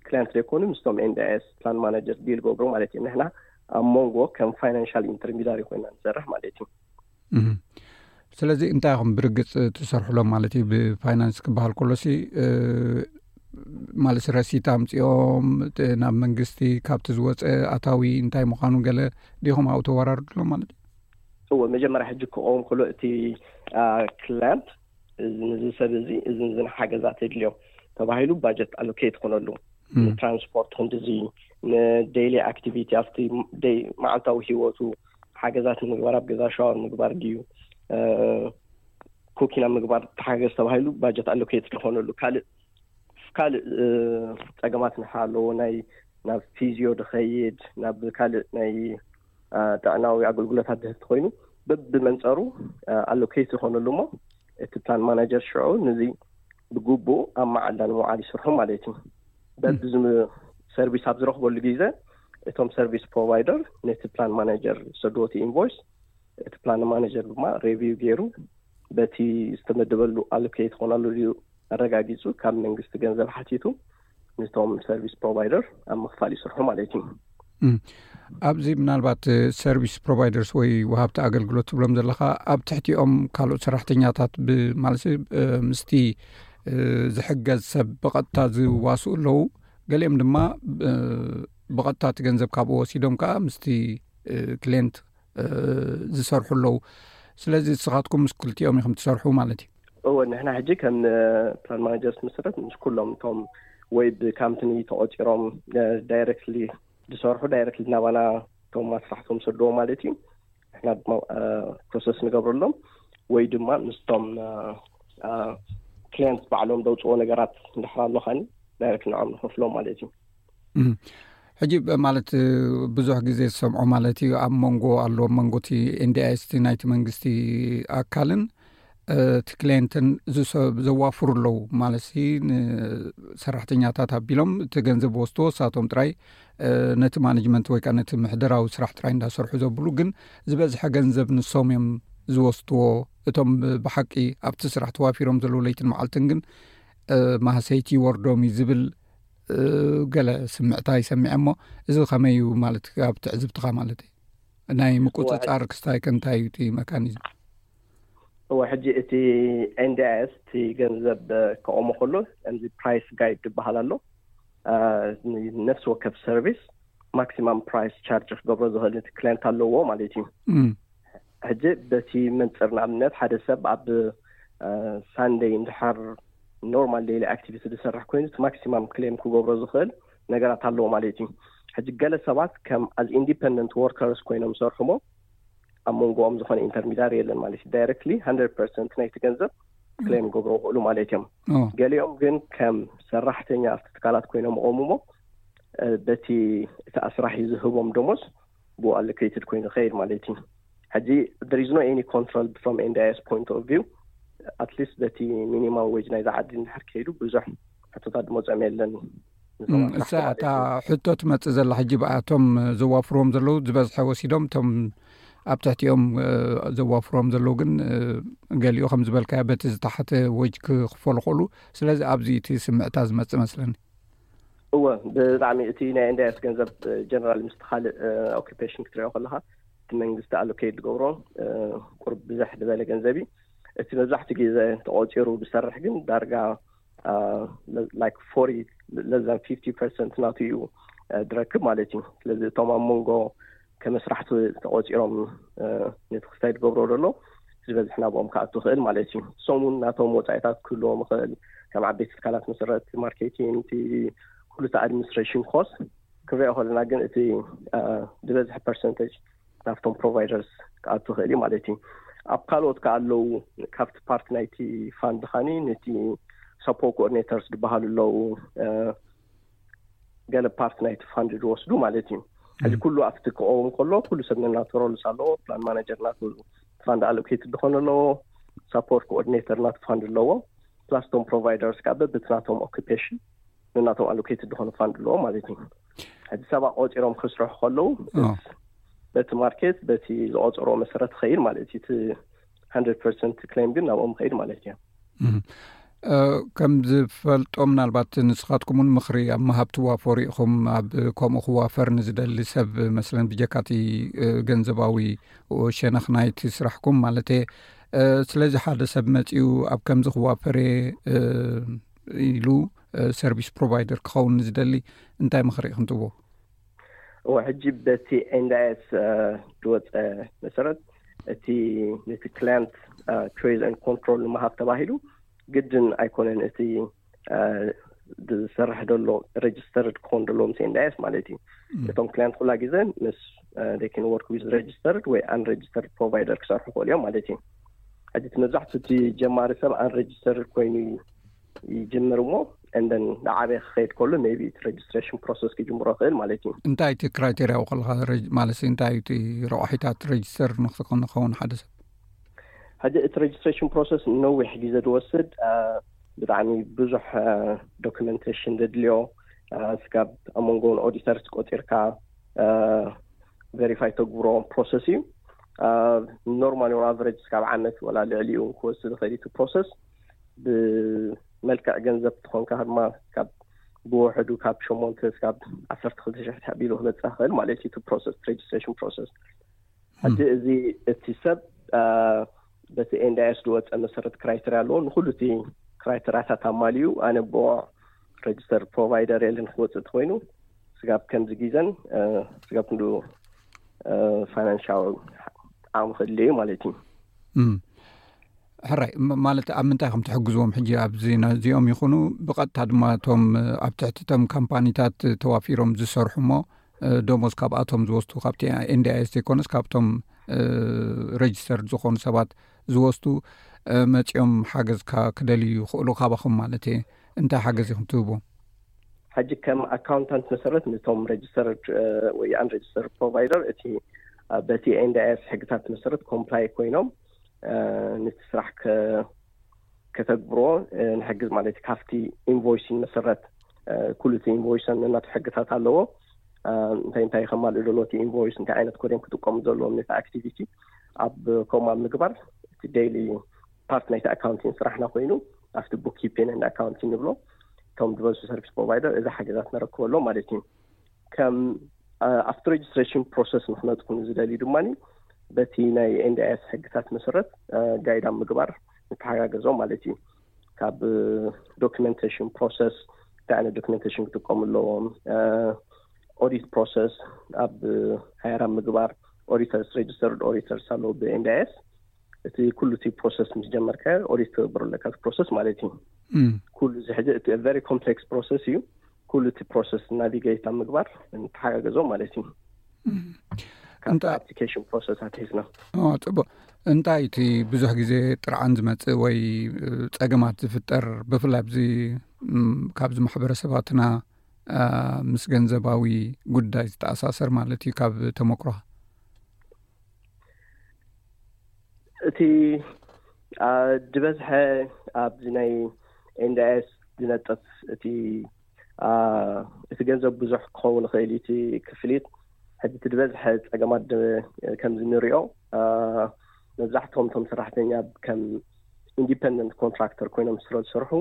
ክላንት ዘይኮኑ ምስቶም ኤንዳስ ፕላን ማናጀር ዲል ገብሩ ማለት እዩ ንሕና ኣብ መንጎ ከም ፋይናንሻል ኢንተርሚዳሪ ኮይና ንሰርሕ ማለት እዩ ስለዚ እንታይ ኹም ብርግፅ ትሰርሕሎም ማለት እዩ ብፋይናንስ ክበሃል ከሎሲ ማለት ረሲት ኣምፂኦም ናብ መንግስቲ ካብቲ ዝወፀ ኣታዊ እንታይ ምዃኑ ገለ ዲኹም ኣብኡ ተወራርድሎ ማለት እዩ እወ መጀመርያ ሕጂ ክኸውን ከሎ እቲ ክላንት ንዚ ሰብ እዚ እዚንዝን ሓገዛት የድልዮ ተባሂሉ ባጀት ኣሎኬት ኮነሉ ንትራንስፖርት ክንዲዚ ንደይሊ ኣክቲቪቲ ኣብቲ ደይ መዓልታዊ ሂወቱ ሓገዛት ንምግባር ኣብ ገዛ ሻወር ምግባር ድዩ ኩኪና ምግባር ተሓገዝ ተባሂሉ ባጀት ኣሎ ከየት ዝኮነሉ ካልእ ካልእ ፀገማት ንሓ ኣለዎ ናይ ናብ ፊዝዮ ድኸይድ ናብ ካልእ ናይ ጥዕናዊ ኣገልግሎታት ድህብ ትኮይኑ ብመንፀሩ ኣሎ ከየት ዝኮነሉ እሞ እቲ ፕላን ማናጀር ሽዑ ንዚ ብግቡእ ኣብ መዓላ ንምውዓል ይስርሑ ማለት እዩ በብዝም ሰርቪስ ኣብ ዝረኽበሉ ግዘ እቶም ሰርቪስ ፕሮቫይደር ነቲ ፕላን ማናጀር ዝሰድዎ እቲ ኢንቮይስ እቲ ፕላን ማናጀር ድማ ሬቪው ገይሩ በቲ ዝተመደበሉ ኣሎኬት ኾናሉ ድዩ ኣረጋጊፁ ካብ መንግስቲ ገንዘብ ሓቲቱ ንቶም ሰርቪስ ፕሮቫይደር ኣብ ምኽፋል ይስርሑ ማለት እዩ ኣብዚ ምናልባት ሰርቪስ ፕሮቫይደርስ ወይ ውሃብቲ ኣገልግሎት ትብሎም ዘለካ ኣብ ትሕቲኦም ካልኦት ሰራሕተኛታት ብማለት ምስቲ ዝሕገዝ ሰብ ብቐጥታ ዝዋስኡ ኣለዉ ገሊኦም ድማ ብቐጥታ እቲ ገንዘብ ካብኡ ወሲዶም ከዓ ምስቲ ክሌንት ዝሰርሑ ኣለዉ ስለዚ ንስኻትኩም ምስ ክልቲኦም ኢኹም ትሰርሑ ማለት እዩ እወ ንሕና ሕጂ ከም ፕላን ማናጀርስ መሰረት ምስ ኩሎም እቶም ወይ ብካምፕኒ ተቆፂሮም ዳይረክትሊ ዝሰርሑ ዳይረክትሊ ናባና እቶም ኣስራሕቶም ሰድዎ ማለት እዩ ንሕና ድማ ፕሮሰስ ንገብረሎም ወይ ድማ ምስቶም ክሊንት ባዕሎም ዘውፅዎ ነገራት ንድሕራ ኣሎካኒ ዳይረክት ንዖም ንከፍሎም ማለት እዩ ሕጂ ማለት ብዙሕ ግዜ ዝሰምዖ ማለት እዩ ኣብ መንጎ ኣሎ መንጎቲ ኤንዲኣስቲ ናይቲ መንግስቲ ኣካልን እቲ ክሌንትን ዝሰብ ዘዋፍሩ ኣለዉ ማለት ንሰራሕተኛታት ኣቢሎም እቲ ገንዘብ ወስድዎ ሳቶም ጥራይ ነቲ ማነጅመንት ወይከዓ ነቲ ምሕደራዊ ስራሕ ጥራይ እንዳሰርሑ ዘብሉ ግን ዝበዝሐ ገንዘብ ንሶም እዮም ዝወስድዎ እቶም ብሓቂ ኣብቲ ስራሕ ተዋፊሮም ዘለዉ ለይትን መዓልትን ግን ማህሰይቲ ይወርዶም እዩ ዝብል ገለ ስምዕታይ ሰሚዐ እሞ እዚ ከመይ እዩ ማለት ኣብ ትዕዝብትኻ ማለት እዩ ናይ ምቁፅፃር ክስታይከ እንታይ እዩ እቲ መካኒዝም እወ ሕጂ እቲ ኤንዲስ እቲ ገንዘብ ከቆሞ ከሎ ከምዚ ፕራይስ ጋይድ ዝበሃል ኣሎ ነፍሲ ወከፍ ሰርቪስ ማክሲማም ፕራይስ ቻርጅ ክገብሮ ዝኽእል እቲ ክላንት ኣለዎ ማለት እዩ ሕጂ በቲ መንጽር ንኣብነት ሓደ ሰብ ኣብ ሳንደይ እንድሕር ኖርማል ደይሊ ኣክቲቪቲ ዝሰርሕ ኮይኑ እቲ ማክሲማም ክሌም ክገብሮ ዝኽእል ነገራት ኣለዎ ማለት እዩ ሕጂ ገለ ሰባት ከም ኣዝ ኢንዲፐንደንት ወርከርስ ኮይኖም ሰርሑሞ ኣብ መንጎኦም ዝኾነ ኢንተርሚዳር የለን ማለት እዩ ዳይረክትሊ ሃንድረድ ፐርሰንት ናይቲ ገንዘብ ክሌም ገብሮ ክእሉ ማለት እዮም ገሊኦም ግን ከም ሰራሕተኛ ኣብቲ ትካላት ኮይኖም ኦምሞ በቲ እቲ ኣስራሒ ዝህቦም ደሞስ ብኡ ኣሎከይትድ ኮይኑ ይኸይድ ማለት እዩ ሕጂ there is no any control from NDIS point of view at least በቲ ሚኒማም ወጅ ናይዛ ዓዲ እንድሕር ከይዱ ብዙሕ ሕቶታት ዝመፅኦም የለን እሳ እታ ሕቶ ትመፅእ ዘላ ሕጂ ብኣ እቶም ዘዋፍርዎም ዘለዉ ዝበዝሐ ወሲዶም እቶም ኣብ ትሕቲኦም ዘዋፍሮም ዘለዉ ግን ገሊኡ ከም ዝበልካዮ በቲ ዝተሓተ ወጅ ክኽፈሉ ክእሉ ስለዚ ኣብዚ እቲ ስምዕታ ዝመፅእ መስለኒ እወ ብጣዕሚ እቲ ናይ እንዳያስ ገንዘብ ጀነራል ምስ ካልእ ኦኪፔሽን ክትሪኦ ከለካ እቲ መንግስቲ ኣሎኬት ዝገብሮ ቁርብ ብዝሕ ዝበለ ገንዘብ እዩ እቲ መብዛሕትኡ ግዜ ተቆፂሩ ዝሰርሕ ግን ዳርጋ ላይክ ፎሪ ለዛን ፊፍቲ ፐርሰንት ናቱ እዩ ዝረክብ ማለት እዩ ስለዚ እቶም ኣብ መንጎ ከመስራሕቲ ተቆፂሮም ነቲ ክስታይ ትገብሮ ዘሎ ዝበዝሕ ናብኦም ክኣቱ ይኽእል ማለት እዩ እሶም እውን ናቶም ወፃኢታት ክህልዎም ይኽእል ከም ዓበይቲ ትካላት መሰረት ማርኬቲን እቲ ኩሉ እቲ ኣድሚኒስትሬሽን ኮስ ክንሪኦ ከለና ግን እቲ ዝበዝሕ ፐርሰንተጅ ናብቶም ፕሮቫይደርስ ክኣቱ ይኽእል እዩ ማለት እዩ ኣብ ካልኦት ከዓ ኣለው ካብቲ ፓርቲ ናይቲ ፋንድ ኻኒ ነቲ ሰፖ ኮኦርዲኔተርስ ዝበሃሉ ኣለው ገለ ፓርት ናይቲ ፋንድ ዝወስዱ ማለት እዩ ሕዚ ኩሉ ኣብቲ ክቀውም ከሎ ኩሉ ሰብ ነናተሮልስ ኣለዎ ፕላን ማናጀር ናቱ ፋንድ ኣሎኬት ድኾነ ኣለዎ ሳፖርት ኮኦርዲነተር ናቱ ፋንድ ኣለዎ ፕላስ ቶም ፕሮቫይደርስ ካብ በብቲ ናቶም ኦኪፔሽን ንናቶም ኣሎኬት ድኾነ ፋንድ ኣለዎ ማለት እዩ ሕዚ ሰባ ቆፂሮም ክስርሑ ከለዉ በቲ ማርኬት በቲ ዝቆፀሮ መሰረት ኸይድ ማለት እዩ ሃንድረድ ፐርሰንት ክሌም ግን ናብኦም ኸይድ ማለት እያ ከም ዝፈልጦ ምናልባት ንስኻትኩም እውን ምኽሪ ኣብ መሃብ ትዋፈሩ ኢኹም ኣብ ከምኡ ክዋፈር ንዝደሊ ሰብ መስለን ብጀካቲ ገንዘባዊ ሸነኽ ናይቲ ስራሕኩም ማለት እየ ስለዚ ሓደ ሰብ መፅኡ ኣብ ከምዚ ክዋፈር እየ ኢሉ ሰርቪስ ፕሮቫይደር ክኸውን ንዝደሊ እንታይ ምኽሪ ኢኹም ትዎ እወ ሕጂ በቲ ኤንዳኤስ ዝወፀ መሰረት እቲ ነቲ ክላንት ትሬዝ ን ኮንትሮል ንምሃብ ተባሂሉ ግድን ኣይኮነን እቲ ዝሰርሕ ደሎ ሬጅስተርድ ክኾን ደሎ ምስ ኤንዳኤስ ማለት እዩ እቶም ክላንት ኩላ ግዘ ምስ ደኪን ወርክ ዊዝ ሬጅስተርድ ወይ ኣንሬጅስተርድ ፕሮቫይደር ክሰርሑ ክእሉ እዮም ማለት እዩ ሕጂ እቲ መብዛሕትኡ እቲ ጀማሪ ሰብ ኣንሬጅስተርድ ኮይኑ እዩ ይጅምር እሞ እንደን ንዓበየ ክኸይድ ከሉ ቢ እቲ ረጅስትሬሽን ፕሮሰስ ክጅምሮ ይኽእል ማለት እዩ እንታይ እቲ ክራይቴርያ ውክልካ ማለት እንታይ እቲ ረቑሒታት ረጅስተር ንክትከኑ ክኸውን ሓደ ሰብ ሕዚ እቲ ረጅስትሬሽን ፕሮሰስ ንነዊሕ ግዜ ዝወስድ ብጣዕሚ ብዙሕ ዶክመንቴሽን ዘድልዮ ስጋብ ኣብ መንጎን ኦዲተር ቆፂርካ ቨሪፋይ ተግብሮ ፕሮሰስ እዩ ኖርማል ን ኣቨረጅ ስካብ ዓመት ወላ ልዕሊኡ ክወስድ ዝኸእል ቲ ፕሮሰስ ብመልክዕ ገንዘብ ትኾንካ ድማ ካብ ብውሕዱ ካብ ሸሞንተ ስካብ ዓሰርተ ክልተ ሽሕ ተቢሉ ክበፅሕ ክእል ማለት እዩ ቲ ፕሮሰስ ሬጅስትሬሽን ፕሮሰስ ሕጂ እዚ እቲ ሰብ በቲ ኤንዳይስ ዝወፀ መሰረት ክራይተርያ ኣለዎ ንኩሉ እቲ ክራይተርያታት ኣማልዩ ኣነ ቦ ሬጅስተር ፕሮቫይደር የለን ክወፅእ ተኮይኑ ስጋብ ከምዚ ግዘን ስጋብ ክንዱ ፋይናንሻዊ ዓቕሚ ክእለዩ ማለት እዩ ሕራይ ማለት ኣብ ምንታይ ከም ትሕግዝዎም ሕጂ ኣብ ዜናእዚኦም ይኹኑ ብቐጥታ ድማ እቶም ኣብ ትሕቲ ቶም ካምፓኒታት ተዋፊሮም ዝሰርሑ እሞ ደሞዝ ካብኣቶም ዝወስቱ ካብቲ ኤንዲኣይስ ዘይኮነስ ካብቶም ረጅስተር ዝኾኑ ሰባት ዝወስቱ መፂኦም ሓገዝካ ክደልዩ ይኽእሉ ካባኹም ማለት እየ እንታይ ሓገዝ ኢኹም ትህቡ ሕጂ ከም ኣካውንታንት መሰረት ንቶም ረጅስተር ወይ ኣን ረጅስተር ፕሮቫይደር እቲ በቲ ኤንዲኣይስ ሕግታት መሰረት ኮምፕላይ ኮይኖም ንቲ ስራሕ ከተግብሮ ንሕግዝ ማለት ዩ ካብቲ ኢንቮይስን መሰረት ኩሉ እቲ ኢንቮይሰን ነናቱ ሕግታት ኣለዎ እንታይ እንታይ ከማልእ ዘሎ እቲ ኢንቮይስ እንታይ ዓይነት ኮደም ክጥቀሙ ዘለዎም ነቲ ኣክቲቪቲ ኣብ ከምኡ ኣብ ምግባር እቲ ደይሊ ፓርት ናይቲ ኣካውንቲን ስራሕና ኮይኑ ኣብቲ ቡክ ኪፒን ን ኣካውንቲን ንብሎ እቶም ዝበዝሑ ሰርቪስ ፕሮቫይደር እዚ ሓገዛት ነረክበሎም ማለት እዩ ከም ኣብቲ ሬጅስትሬሽን ፕሮሰስ ንክነጥፉ ንዝደልዩ ድማ በቲ ናይ ኤንዲኣይስ ሕግታት መሰረት ጋይዳ ምግባር ንተሓጋገዞ ማለት እዩ ካብ ዶኪመንቴሽን ፕሮሰስ እንታይ ዓይነት ዶኪመንቴሽን ክጥቀሙ ኣለዎም ኦዲት ፕሮሰስ ኣብ ሃያራ ምግባር ኦዲተርስ ሬጅስተርድ ኦዲተርስ ኣለዎ ብኤንዲኣይስ እቲ ኩሉ እቲ ፕሮሰስ ምስ ጀመርከ ኦዲት ክገብር ኣለካ ፕሮሰስ ማለት እዩ ኩሉ እዚ ሕዚ እቲ ቨሪ ኮምፕሌክስ ፕሮሰስ እዩ ኩሉ እቲ ፕሮሰስ ናቪገይት ኣብ ምግባር ንተሓጋገዞም ማለት እዩ ካብቲ ኣፕሊኬሽን ፕሮሰስ ኣትሒዝና ፅቡቅ እንታይ እቲ ብዙሕ ግዜ ጥርዓን ዝመፅእ ወይ ፀገማት ዝፍጠር ብፍላይ ኣብዚ ካብዚ ማሕበረሰባትና ምስ ገንዘባዊ ጉዳይ ዝተኣሳሰር ማለት እዩ ካብ ተመክሮ እቲ ዝበዝሐ ኣብዚ ናይ ኤንዳኤስ ዝነጥፍ እቲ እቲ ገንዘብ ብዙሕ ክኸውን ይኽእል እቲ ክፍሊት ሕዚ እቲ ዝበዝሐ ፀገማት ከምዚ ንሪኦ መብዛሕትኦም እቶም ሰራሕተኛ ከም ኢንዲፐንደንት ኮንትራክተር ኮይኖም ስለ ዝሰርሑ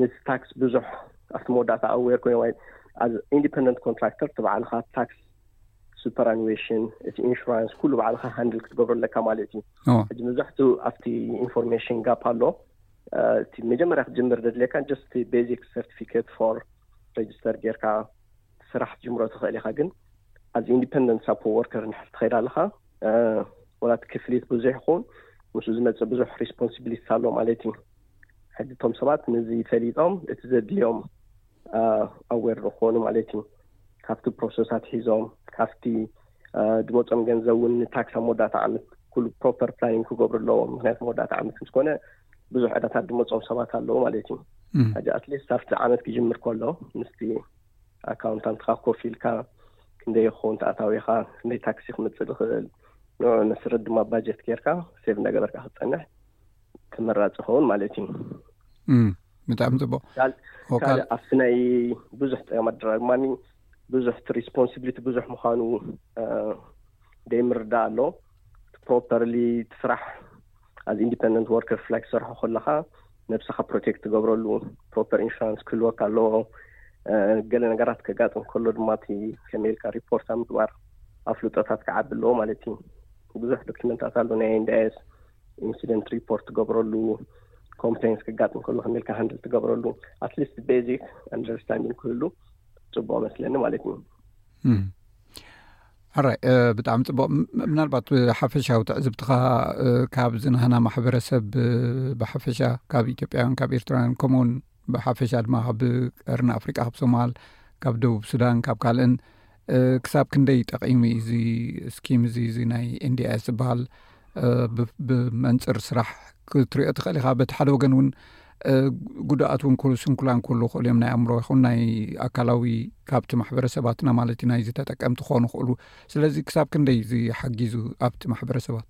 ምስ ታክስ ብዙሕ ኣብቲ መወዳእታ ኣዌር ኮይኖም ኢንዲፐንደንት ኮንትራክተር ተባዕልኻ ታክስ ሱፐራኒዌሽን እቲ ኢንሹራንስ ኩሉ ባዕልካ ሃንድል ክትገብሮ ኣለካ ማለት እዩ ሕጂ መብዛሕትኡ ኣብቲ ኢንፎርሜሽን ጋፕ ኣሎ እቲ መጀመርያ ክትጅምር ዘድልየካ ጀስት እቲ ቤዚክ ሰርቲፊኬት ፎር ሬጅስተር ጌርካ ስራሕ ትጅምሮ ትኽእል ኢኻ ግን ኣዚ ኢንዲፐንደንት ሳፖ ወርከር ንሕር ትኸይድ ኣለኻ ወላቲ ክፍሊት ብዙሕ ይኹን ምስ ዝመፅእ ብዙሕ ሪስፖንሲቢሊቲ ኣሎ ማለት እዩ ሕጂ እቶም ሰባት ነዚ ፈሊጦም እቲ ዘድልዮም ኣዌር ንክኾኑ ማለት እዩ ካብቲ ፕሮሰስ ኣትሒዞም ካብቲ ድመፆም ገንዘብ እውን ንታክስ ኣብ መወዳእታ ዓመት ኩሉ ፕሮፐር ፕላኒንግ ክገብሩ ኣለዎም ምክንያቱ መወዳእታ ዓመት ምስ ኮነ ብዙሕ ዕዳታት ድመፆም ሰባት ኣለዉ ማለት እዩ ሕዚ ኣትሊስት ኣብቲ ዓመት ክጅምር ከሎ ምስቲ ኣካውንታንትካ ኮፍ ኢልካ ክንደይ ይኸውን ተኣታዊኻ ክንደይ ታክሲ ክምፅእ ዝኽእል ንዑ መስርት ድማ ባጀት ጌርካ ሴቭ እናገበርካ ክትፀንሕ ተመራፂ ዝኸውን ማለት እዩ ብጣዕሚ ፅቡቅ ካልእ ኣብቲ ናይ ብዙሕ ፀገም ኣደራርማ ብዙሕ እቲ ሪስፖንስብሊቲ ብዙሕ ምዃኑ ደይ ምርዳእ ኣሎ ፕሮፐርሊ ትስራሕ ኣዚ ኢንዲፐንደንት ወርከር ፍላይ ክሰርሖ ከለካ ነብስካ ፕሮቴክት ትገብረሉ ፕሮፐር ኢንሹራንስ ክህልወካ ኣለዎ ገለ ነገራት ከጋጥም ከሎ ድማ እቲ ከመልካ ሪፖርት ኣብ ምግባር ኣፍልጦታት ክዓቢ ኣለዎ ማለት እዩ ብዙሕ ዶኪመንታት ኣሎ ናይ ንዳይስ ኢንሲደንት ሪፖርት ትገብረሉ ኮምፕሌንስ ክጋጥም ከሉ ከመልካ ሃንድል ትገብረሉ ኣትሊስት ቤዚክ ኣንደርስታንዲንግ ክህሉ ፅቡቅ መስለኒ ማለት እዩ ኣራይ ብጣዕሚ ፅቡቅ ምናልባት ሓፈሻዊ ትዕዝብትኻ ካብዚ ናህና ማሕበረሰብ ብሓፈሻ ካብ ኢትዮጵያውያን ካብ ኤርትራውያን ከምኡውን ብሓፈሻ ድማ ካብ ቀርኒ ኣፍሪቃ ካብ ሶማል ካብ ደቡብ ሱዳን ካብ ካልእን ክሳብ ክንደይ ጠቂሙ እዩ እዚ ስኪም እዚ እዚ ናይ ኤንዲኣስ ዝበሃል ብመንፅር ስራሕ ክትሪኦ ትኽእል ኢኻ በቲ ሓደ ወገን እውን ጉድኣት እውን ስንኩላን ክህሉ ክእሉ እዮም ናይ ኣእምሮ ይኹን ናይ ኣካላዊ ካብቲ ማሕበረሰባትና ማለት እዩ ናይዚ ተጠቀምቲ ክኾኑ ክእሉ ስለዚ ክሳብ ክንደይ እዚ ሓጊዙ ኣብቲ ማሕበረሰባት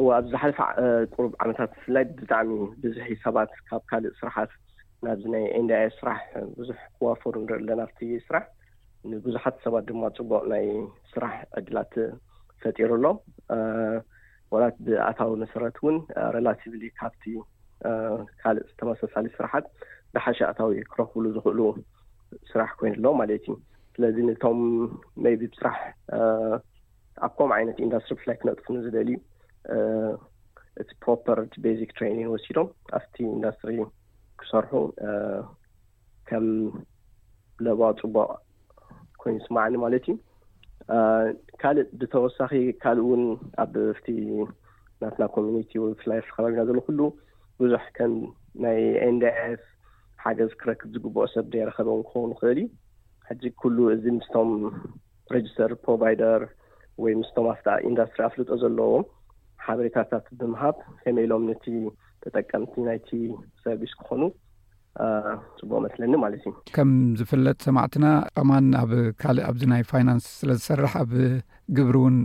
እወ ኣብ ዝሓለፈ ቁሩብ ዓመታት ብፍላይ ብጣዕሚ ብዝሒ ሰባት ካብ ካልእ ስራሓት ናብዚ ናይ ኤንዳኤ ስራሕ ብዙሕ ክዋፈሩ ንርኢ ኣለና ኣብቲ ስራሕ ንብዙሓት ሰባት ድማ ፅቡቅ ናይ ስራሕ ዕድላት ፈጢሩ ኣሎ ወላ ብኣታዊ መሰረት እውን ረላቲቭሊ ካብቲ ካልእ ተመሳሳሊ ስራሓት ዝሓሸ ኣታዊ ክረኽብሉ ዝኽእሉ ስራሕ ኮይኑ ኣሎ ማለት እዩ ስለዚ ነቶም መይቢ ብስራሕ ኣብ ከምኡ ዓይነት ኢንዳስትሪ ብፍላይ ክነጥፉ ንዝደልዩ እቲ ፕሮፐር ቤዚክ ትሬኒን ወሲዶም ኣብቲ ኢንዳስትሪ ክሰርሑ ከም ለባ ፅቡቅ ኮይኑ ስማዕኒ ማለት እዩ ካልእ ብተወሳኺ ካልእ እውን ኣብቲ ናትና ኮሚኒቲ ብፍላይ ኣብቲ ከባቢና ዘሎ ኩሉ ብዙሕ ከም ናይ ኤንድኤስ ሓገዝ ክረክብ ዝግብኦ ሰብ ዘይረኸበ እውን ክኸውን ይኽእል እዩ ሕጂ ኩሉ እዚ ምስቶም ረጅስተር ፕሮቫይደር ወይ ምስቶም ኣብታ ኢንዳስትሪ ኣፍልጦ ዘለዎም ሓበሬታታት ብምሃብ ከመይ ኢሎም ነቲ ተጠቀምቲ ናይቲ ሰርቪስ ክኾኑ ፅቡቅ መስለኒ ማለት እዩ ከም ዝፍለጥ ሰማዕትና ኣማን ኣብ ካልእ ኣብዚ ናይ ፋይናንስ ስለ ዝሰርሕ ኣብ ግብሪ እውን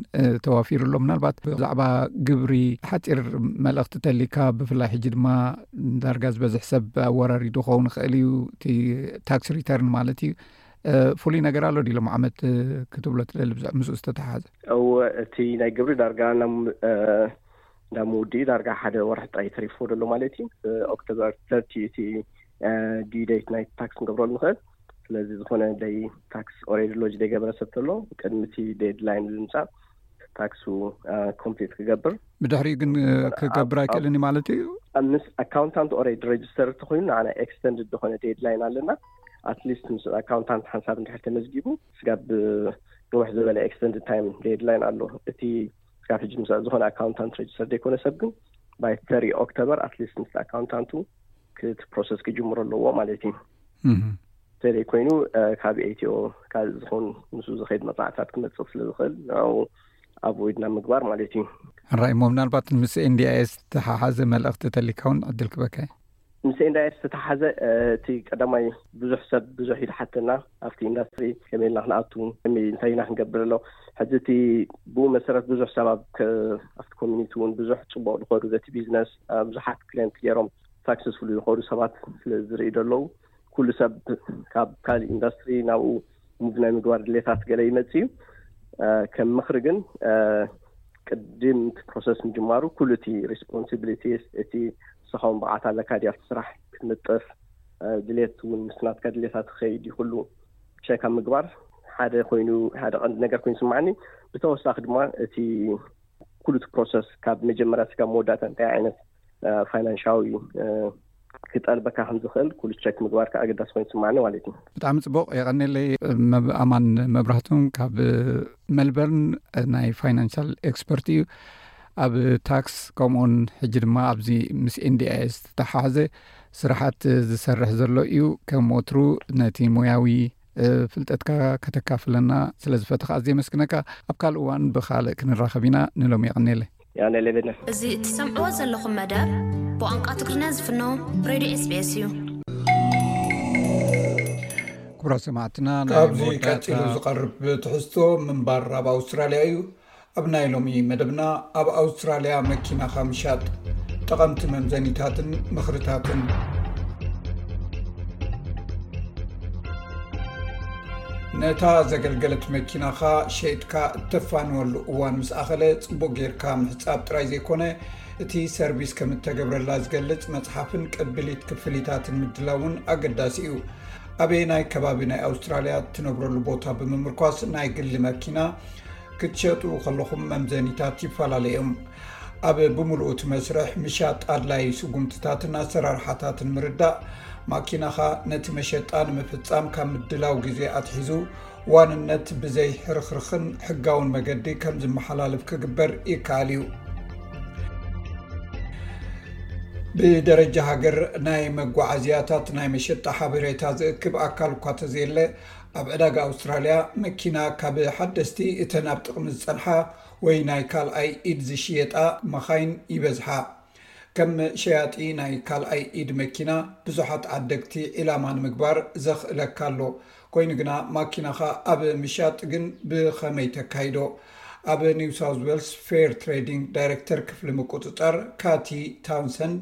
ተዋፊሩ ኣሎ ምናልባት ብዛዕባ ግብሪ ሓፂር መልእኽቲ ተሊካ ብፍላይ ሕጂ ድማ ዳርጋ ዝበዝሕ ሰብ ኣወራሪዱ ክኸውን ይኽእል እዩ እቲ ታክስ ሪተርን ማለት እዩ ፍሉይ ነገር ኣሎ ድዩ ሎምዓመት ክትብሎ ትደሊ ብዙሕ ምስኡ ዝተተሓሓዘ? እወ እቲ ናይ ግብሪ ዳርጋ ናብ ናብ ምውድኡ ዳርጋ ሓደ ወርሒ ጥራይ ተሪፍዎ ደሎ ማለት እዩ ኦክቶበር ተርቲ እቲ ዲዩ ደይት ናይ ታክስ ክንገብረሉ ንኽእል ስለዚ ዝኾነ ደይ ታክስ ኦሬዲ ሎጅ ደይገበረ ሰብ ተሎ ቅድሚ እቲ ዴድላይን ዝምጻእ ታክሱ ኮምፕሊት ክገብር ብድሕሪኡ ግን ክገብር ኣይክእልን እዩ ማለት እዩ ምስ ኣካውንታንት ኦሬዲ ረጅስተር ተኾይኑ ንዓና ኤክስተንድድ ዝኾነ ዴድላይን ኣለና ኣትሊስት ምስ ኣካውንታንት ሓንሳብ እንድሕር ተመዝጊቡ ስጋብ ንውሕ ዝበለ ኤክስተንድ ታይም ዴድላይን ኣሎ እቲ ስጋብ ሕጂ ምስ ዝኾነ ኣካውንታንት ረጅስተር ዘይኮነ ሰብ ግን ባይ ተሪ ኦክቶበር ኣትሊስት ምስ ኣካውንታንቱ ክቲ ፕሮሰስ ክጅምሮ ኣለዎ ማለት እዩ ተደይ ኮይኑ ካብ ኤትዮ ካብ ዝኹን ምስ ዝኸይድ መፅናዕታት ክመፅእ ስለ ዝኽእል ን ኣብ ወይድና ምግባር ማለት እዩ ንራይ እሞ ምናልባት ምስ ኤንዲኣኤስ ተሓሓዘ መልእኽቲ ተሊካ እውን ዕድል ክበካ እዩ ምስ ኤንዳይር ዝተተሓዘ እቲ ቀዳማይ ብዙሕ ሰብ ብዙሕ ኢሉ ሓተና ኣብቲ ኢንዳስትሪ ከመይ ኢልና ክንኣቱ ከመይ እንታይ ኢና ክንገብር ኣሎ ሕዚ እቲ ብኡ መሰረት ብዙሕ ሰብ ኣብቲ ኮሚኒቲ እውን ብዙሕ ፅቡቅ ዝኮዱ በቲ ቢዝነስ ብዙሓት ክሌንት ገይሮም ሳክሰስፉል ዝኮዱ ሰባት ስለ ዝርኢ ዘለዉ ኩሉ ሰብ ካብ ካልእ ኢንዳስትሪ ናብኡ ንዚ ናይ ምግባር ድሌታት ገለ ይመጽእ እዩ ከም ምኽሪ ግን ቅድም እቲ ፕሮሰስ ምጅማሩ ኩሉ እቲ ሪስፖንሲቢሊቲ እቲ ንስኻውን ብቕዓት ኣለካ ድያ ኣብቲ ስራሕ ክትንጥፍ ድሌት እውን ምስናትካ ድሌታት ክኸይድ እዩ ኩሉ ሸካ ምግባር ሓደ ኮይኑ ሓደ ቀንዲ ነገር ኮይኑ ስማዕኒ ብተወሳኺ ድማ እቲ ኩሉ እቲ ፕሮሰስ ካብ መጀመርያ ስጋብ መወዳእታ እንታይ ዓይነት ፋይናንሻዊ ክጠልበካ ከም ዝኽእል ኩሉ ቸክ ምግባርካ ኣገዳሲ ኮይኑ ስማዕኒ ማለት እዩ ብጣዕሚ ፅቡቅ የቀኒለይ ኣማን መብራህቱን ካብ መልበርን ናይ ፋይናንሻል ኤክስፐርት እዩ ኣብ ታክስ ከምኡውን ሕጂ ድማ ኣብዚ ምስ ኤንዲኣኤስ ዝተተሓሓዘ ስራሓት ዝሰርሕ ዘሎ እዩ ከም ወትሩ ነቲ ሙያዊ ፍልጠትካ ከተካፍለና ስለ ዝፈተኻ ኣዝየ የመስግነካ። ኣብ ካልእ እዋን ብኻልእ ክንራኸብ ኢና። ንሎሚ የቐኔለይ። ያኔ ሌቤነ። እዚ እትሰምዕዎ ዘለኹም መደብ ብቋንቋ ትግርኛ ዝፍኖ ሬድዮ ኤስቢኤስ እዩ። ክቡራት ሰማዕትና ናይ ኣብዚ መወዳእታ ቀጺሉ ዝቐርብ ትሕዝቶ ምንባር ኣብ ኣውስትራልያ እዩ። ኣብ ናይ ሎሚ መደብና ኣብ ኣውስትራልያ መኪናኻ ምሻጥ ጠቐምቲ መምዘኒታትን ምኽርታትን። ነታ ዘገልገለት መኪናኻ ሸይጥካ እተፋንወሉ እዋን ምስ ኣኸለ ፅቡቅ ጌርካ ምሕፃብ ጥራይ ዘይኮነ እቲ ሰርቪስ ከም እተገብረላ ዝገልፅ መፅሓፍን ቅብሊት ክፍሊታትን ምድላውን ኣገዳሲ እዩ ኣበየ ናይ ከባቢ ናይ ኣውስትራልያ እትነብረሉ ቦታ ብምምርኳስ ናይ ግሊ መኪና ክትሸጡ ከለኹም መምዘኒታት ይፈላለ እዮም። ኣብ ብምሉኡ እቲ መስርሕ ምሻጥ ኣድላይ ስጉምትታትን ኣሰራርሓታትን ምርዳእ፣ ማኪናኻ ነቲ መሸጣ ንምፍጻም ካብ ምድላው ግዜ ኣትሒዙ ዋንነት ብዘይ ሕርኽርኽን ሕጋውን መገዲ ከም ዝመሓላለፍ ክግበር ይከኣል እዩ። ብደረጃ ሃገር ናይ መጓዓዝያታት ናይ መሸጣ ሓበሬታ ዝእክብ ኣካል እኳ ተዘየለ፣ ኣብ ዕዳጋ ኣውስትራልያ መኪና ካብ ሓደስቲ እተን ኣብ ጥቕሚ ዝጸንሓ ወይ ናይ ካልኣይ ኢድ ዝሽየጣ መኻይን ይበዝሓ። ከም ሸያጢ ናይ ካልኣይ ኢድ መኪና ብዙሓት ዓደግቲ ዒላማ ንምግባር ዘኽእለካ ኣሎ። ኮይኑ ግና ማኪናኻ ኣብ ምሻጥ ግን ብኸመይ ተካይዶ? ኣብ ኒው ሳውዝ ዌልስ ፌር ትሬዲንግ ዳይረክተር ክፍሊ ምቁጽጻር ካቲ ታውንሰንድ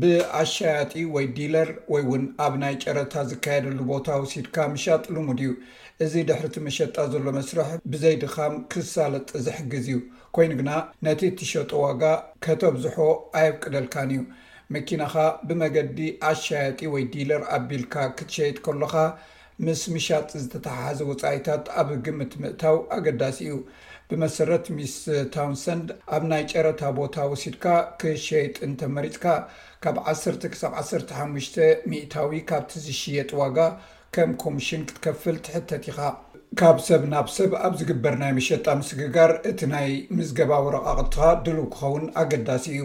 ብኣሻያጢ ወይ ዲለር ወይ ውን ኣብ ናይ ጨረታ ዝካየደሉ ቦታ ውሲድካ ምሻጥ ልሙድ እዩ። እዚ ድሕሪቲ መሸጣ ዘሎ መስርሕ ብዘይ ድኻም ክሳለጥ ዝሕግዝ እዩ። ኮይኑ ግና ነቲ እትሸጦ ዋጋ ከተብዝሖ ኣየፍቅደልካን እዩ። መኪናኻ ብመገዲ ኣሻያጢ ወይ ዲለር ኣቢልካ ክትሸይጥ ከሎኻ ምስ ምሻጥ ዝተተሓሓዘ ወጻኢታት ኣብ ግምት ምእታው ኣገዳሲ እዩ። ብመሰረት ሚስ ታውንሰንድ፣ ኣብ ናይ ጨረታ ቦታ ወሲድካ ክትሸይጥ እንተ መሪጽካ፣ ካብ ዓሰርተ ክሳብ ዓሰርተ ሓሙሽተ ሚእታዊ ካብቲ ዝሽየጥ ዋጋ ከም ኮምሽን ክትከፍል ትሕተት ኢኻ። ካብ ሰብ ናብ ሰብ ኣብ ዝግበር ናይ መሸጣ ምስግጋር፣ እቲ ናይ ምዝገባ ወረቓቕትኻ ድሉው ክኸውን ኣገዳሲ እዩ።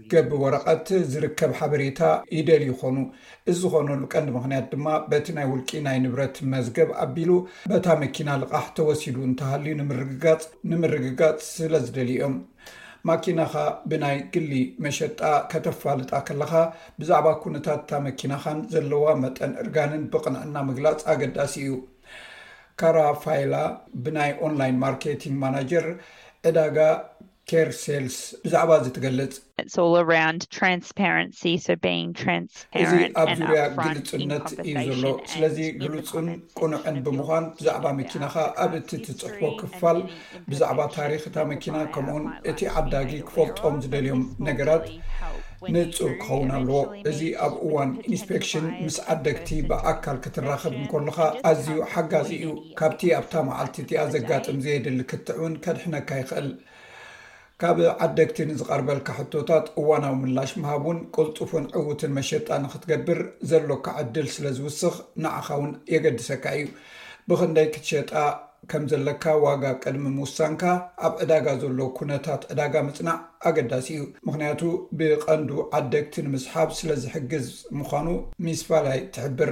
ገብ ወረቐት ዝርከብ ሓበሬታ ይደልዩ ይኾኑ። እዚ ዝኾነሉ ቀንዲ ምኽንያት ድማ በቲ ናይ ውልቂ ናይ ንብረት መዝገብ ኣቢሉ በታ መኪና ልቓሕ ተወሲዱ እንተሃልዩ ንምርግጋጽ ንምርግጋጽ ስለ ዝደልዩ እዮም። ማኪናኻ ብናይ ግሊ መሸጣ ከተፋልጣ ከለኻ ብዛዕባ ኩነታት እታ መኪናኻን ዘለዋ መጠን እርጋንን ብቕንዕና ምግላጽ ኣገዳሲ እዩ። ካራፋይላ ብናይ ኦንላይን ማርኬቲንግ ማናጀር ዕዳጋ ኬር ሴልስ ብዛዕባ እዚ ትገልጽ። እዚ ኣብ ዙርያ ግልጹነት እዩ ዘሎ። ስለዚ ግሉጽን ቅኑዕን ብምዃን ብዛዕባ መኪናኻ ኣብ እቲ ትጽሕፎ ክፋል ብዛዕባ ታሪኽ እታ መኪና ከምኡውን እቲ ዓዳጊ ክፈልጦም ዝደልዮም ነገራት ንጹር ክኸውን ኣለዎ። እዚ ኣብ እዋን ኢንስፔክሽን ምስ ዓደግቲ ብኣካል ክትራኸብ እንከሎኻ ኣዝዩ ሓጋዚ እዩ። ካብቲ ኣብታ መዓልቲ እቲኣ ዘጋጥም ዘየድሊ ክትዕ እውን ከድሕነካ ይኽእል። ካብ ዓደግቲ ንዝቐርበልካ ሕቶታት እዋናዊ ምላሽ ምሃብ እውን ቅልጡፍን ዕዉትን መሸጣ ንኽትገብር ዘሎካ ዕድል ስለ ዝውስኽ ንዓኻ እውን የገድሰካ ኢዩ። ብኽንደይ ክትሸጣ ከም ዘለካ ዋጋ ቅድሚ ምውሳንካ ኣብ ዕዳጋ ዘሎ ኵነታት ዕዳጋ ምጽናዕ ኣገዳሲ ኢዩ፣ ምኽንያቱ ብቐንዱ ዓደግቲ ንምስሓብ ስለ ዝሕግዝ ምዃኑ ሚስ ቫላይ ትሕብር።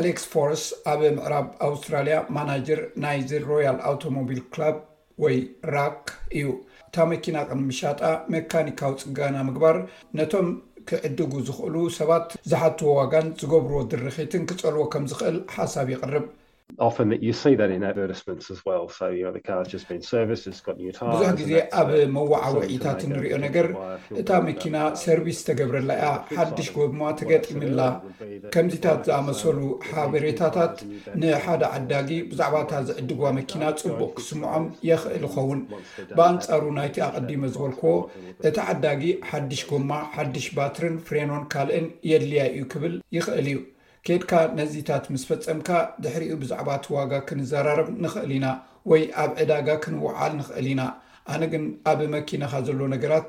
ኣሌክስ ፎረስ ኣብ ምዕራብ ኣውስትራልያ ማናጅር ናይዚ ሮያል ኣውቶሞቢል ክላብ ወይ ራክ እዩ። እታ መኪና ቅድሚ ምሻጣ መካኒካዊ ጽገና ምግባር ነቶም ክዕድጉ ዝኽእሉ ሰባት ዝሓትዎ ዋጋን ዝገብርዎ ድርኺትን ክጸልዎ ከም ዝኽእል ሓሳብ የቕርብ። ብዙሕ ግዜ ኣብ መወዓውዒታት እንርእዮ ነገር እታ መኪና ሰርቪስ ዝተገብረላ እያ፣ ሓድሽ ጎማ ተገጢምላ፣ ከምዚታት ዝኣመሰሉ ሓበሬታታት ንሓደ ዓዳጊ ብዛዕባ እታ ዝዕድጓ መኪና ጽቡቕ ክስምዖም የኽእል ይኸውን። ብኣንጻሩ ናይቲ ኣቐዲመ ዝበልክዎ፣ እቲ ዓዳጊ ሓድሽ ጎማ፣ ሓድሽ ባትርን ፍሬኖን ካልእን የድልያ እዩ ክብል ይኽእል እዩ። ኬድካ ነዚታት ምስ ፈጸምካ፣ ድሕሪኡ ብዛዕባ እቲ ዋጋ ክንዘራረብ ንኽእል ኢና ወይ ኣብ ዕዳጋ ክንውዓል ንኽእል ኢና። ኣነ ግን ኣብ መኪናኻ ዘሎ ነገራት፣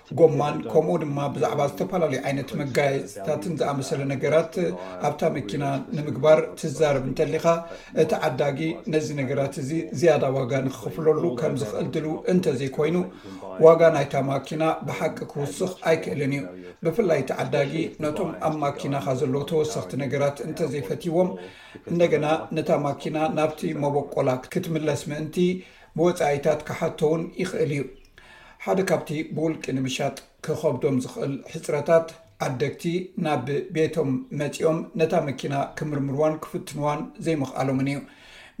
ጎማን ከምኡ ድማ ብዛዕባ ዝተፈላለዩ ዓይነት መጋየፅታትን ዝኣመሰለ ነገራት ኣብታ መኪና ንምግባር ትዛረብ እንተሊካ እቲ ዓዳጊ ነዚ ነገራት እዚ ዝያዳ ዋጋ ንክክፍለሉ ከም ዝክእል ድልው እንተዘይኮይኑ ዋጋ ናይታ ማኪና ብሓቂ ክውስኽ ኣይክእልን እዩ ብፍላይ እቲ ዓዳጊ ነቶም ኣብ ማኪናካ ዘለዎ ተወሰክቲ ነገራት እንተዘይፈትዎም እንደገና ነታ ማኪና ናብቲ መበቆላ ክትምለስ ምእንቲ ብወፃኢታት ክሓተውን ይክእል እዩ ሓደ ካብቲ ብውልቂ ንምሻጥ ክኸብዶም ዝኽእል ሕጽረታት፣ ዓደግቲ ናብ ቤቶም መጺኦም ነታ መኪና ክምርምርዋን ክፍትንዋን ዘይምኽኣሎምን እዩ።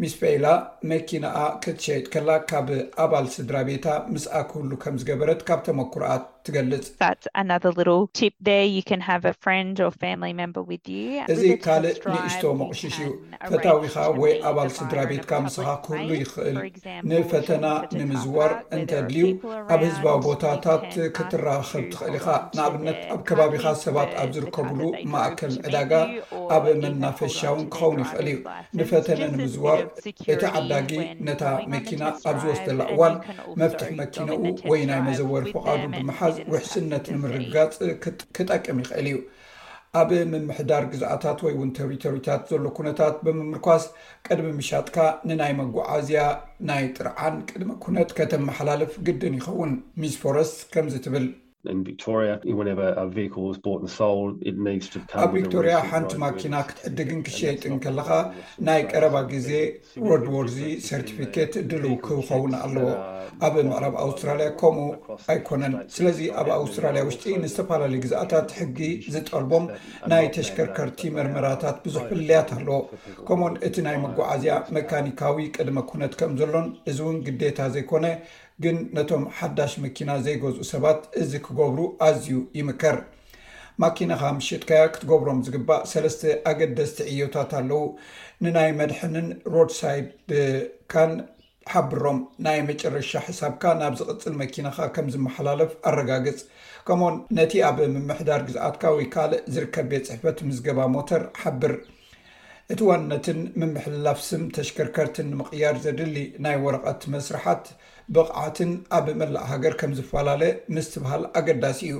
ሚስ ፔይላ መኪናኣ ክትሸይጥ ከላ ካብ ኣባል ስድራ ቤታ ምስኣ ክህሉ ከም ዝገበረት ካብ ተመኩሮኣ ትገልጽ። That's another little tip there, you can have a friend or family member with you እዚ ካልእ ንእሽቶ መቝሽሽ እዩ። ፈታዊኻ ወይ ኣባል ስድራቤትካ ምሳኻ ክህሉ ይኽእል። ንፈተና ንምዝዋር እንተድልዩ ኣብ ህዝባዊ ቦታታት ክትራኸብ ትኽእል ኢኻ፣ ንኣብነት ኣብ ከባቢኻ ሰባት ኣብ ዝርከቡሉ ማእከል ዕዳጋ፣ ኣብ መናፈሻ እውን ክኸውን ይኽእል እዩ። ንፈተነ ንምዝዋር እቲ ዓዳጊ ነታ መኪና ኣብ ዝወስደላ እዋን መፍትሕ መኪነኡ ወይ ናይ መዘወሪ ፍቓዱ ብምሓዝ ውሕስነት ንምርግጋጽ ክጠቅም ይኽእል እዩ። ኣብ ምምሕዳር ግዝኣታት ወይ ውን ተሪቶሪታት ዘሎ ኩነታት ብምምርኳስ ቅድሚ ምሻጥካ ንናይ መጓዓዝያ ናይ ጥርዓን ቅድመ ኩነት ከተመሓላልፍ ግድን ይኸውን። ሚስ ፎረስት ከምዚ ትብል። ኣብ ቪክቶርያ ሓንቲ ማኪና ክትዕድግን ክትሸይጥን ከለኻ ናይ ቀረባ ግዜ ሮድዎርዚ ሰርቲፊኬት ድልው ክኸውን ኣለዎ ኣብ ምዕራብ ኣውስትራልያ ከምኡ ኣይኮነን ስለዚ ኣብ ኣውስትራልያ ውሽጢ ንዝተፈላለዩ ግዝኣታት ሕጊ ዝጠልቦም ናይ ተሽከርከርቲ መርመራታት ብዙሕ ፍለያት ኣለዎ ከምኡውን እቲ ናይ መጓዓዝያ መካኒካዊ ቅድመ ኩነት ከም ዘሎን እዚ እውን ግዴታ ዘይኮነ ግን ነቶም ሓዳሽ መኪና ዘይገዝኡ ሰባት እዚ ክገብሩ ኣዝዩ ይምከር ማኪናኻ ምስ ሸጥካያ ክትገብሮም ዝግባእ ሰለስተ ኣገደስቲ ዕዮታት ኣለዉ። ንናይ መድሕንን ሮድሳይድካን ሓብሮም። ናይ መጨረሻ ሕሳብካ ናብ ዝቕጽል መኪናኻ ከም ዝመሓላለፍ ኣረጋግጽ። ከምኡውን ነቲ ኣብ ምምሕዳር ግዝኣትካ ወይ ካልእ ዝርከብ ቤት ጽሕፈት ምዝገባ ሞተር ሓብር። እቲ ዋንነትን ምምሕልላፍ ስም ተሽከርከርትን ንምቕያር ዘድሊ ናይ ወረቐት መስርሓት ብቕዓትን ኣብ መላእ ሃገር ከም ዝፈላለ ምስትብሃል ኣገዳሲ እዩ።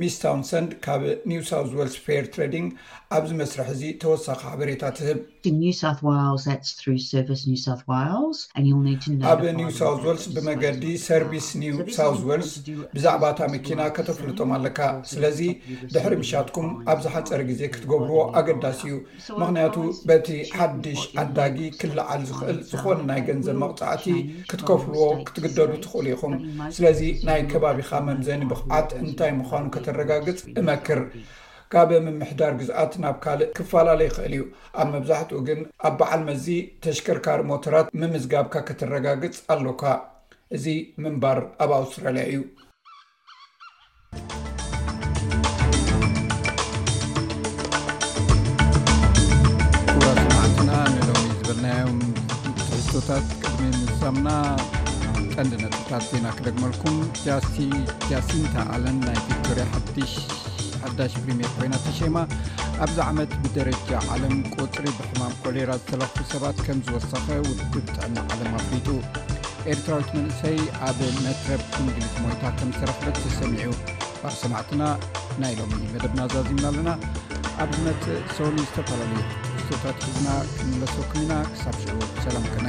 ሚስ ታውንሰንድ ካብ ኒው ሳውዝ ዌልስ ፌር ትሬዲንግ ኣብዚ መስርሕ እዚ ተወሳኺ ሓበሬታ ትህብ። In New South Wales, that's through Service New South Wales and you'll need to notify them of that legislation. ኣብ ኒው ሳውዝ ዌልስ ብመገዲ ሰርቪስ ኒው ሳውዝ ዌልስ ብዛዕባ እታ መኪና ከተፍልጦም ኣለካ ስለዚ ድሕሪ ምሻጥኩም ኣብ ዝሓፀረ ግዜ ክትገብርዎ ኣገዳሲ እዩ ምክንያቱ በቲ ሓድሽ ዓዳጊ ክለዓል ዝክእል ዝኮነ ናይ ገንዘብ መቅፃዕቲ ክትከፍልዎ ክትግደዱ ትክእሉ ኢኩም ስለዚ ናይ ከባቢካ መምዘኒ ብክዓት እንታይ ምኳኑ ከተረጋግፅ እመክር ካብ ምምሕዳር ግዝኣት ናብ ካልእ ክፈላለ ይክእል እዩ ኣብ መብዛሕትኡ ግን ኣብ በዓል መዚ ተሽከርካሪ ሞተራት ምምዝጋብካ ከተረጋግፅ ኣሎካ እዚ ምንባር ኣብ ኣውስትራልያ እዩ። ክቡራት ሰማዕትና ንሎሚ ዝበልናዮም ትሕዝቶታት ቅድሚ ምዝዛምና ቀንዲ ነጥብታት ዜና ክደግመልኩም ጃሲ ጃሲንታ ኣለን ናይ ቪክቶርያ ሓድሽ ሓዳሽ ፕሪምየር ኮይና ተሸማ ኣብዚ ዓመት ብደረጃ ዓለም ቁፅሪ ሕማም ኮሌራ ዝተለኽፉ ሰባት ከም ዝወሰኸ ውድድብ ጥዕና ዓለም ኣፍሊጡ ኤርትራዊት መንእሰይ ኣብ መትረብ እንግሊዝ ሞይታ ከም ዝተረክበት ዝሰሚዑ ባርሰማዕትና ናይ ሎም መደብና ዛዚምና ኣለና ኣብ ዝመፅእ ሰኒ ዝተፈላለዩ ክስቶታት ሕዝና ክንመለሰኩም ኢና ክሳብ ሽዑ ሰላም ከነ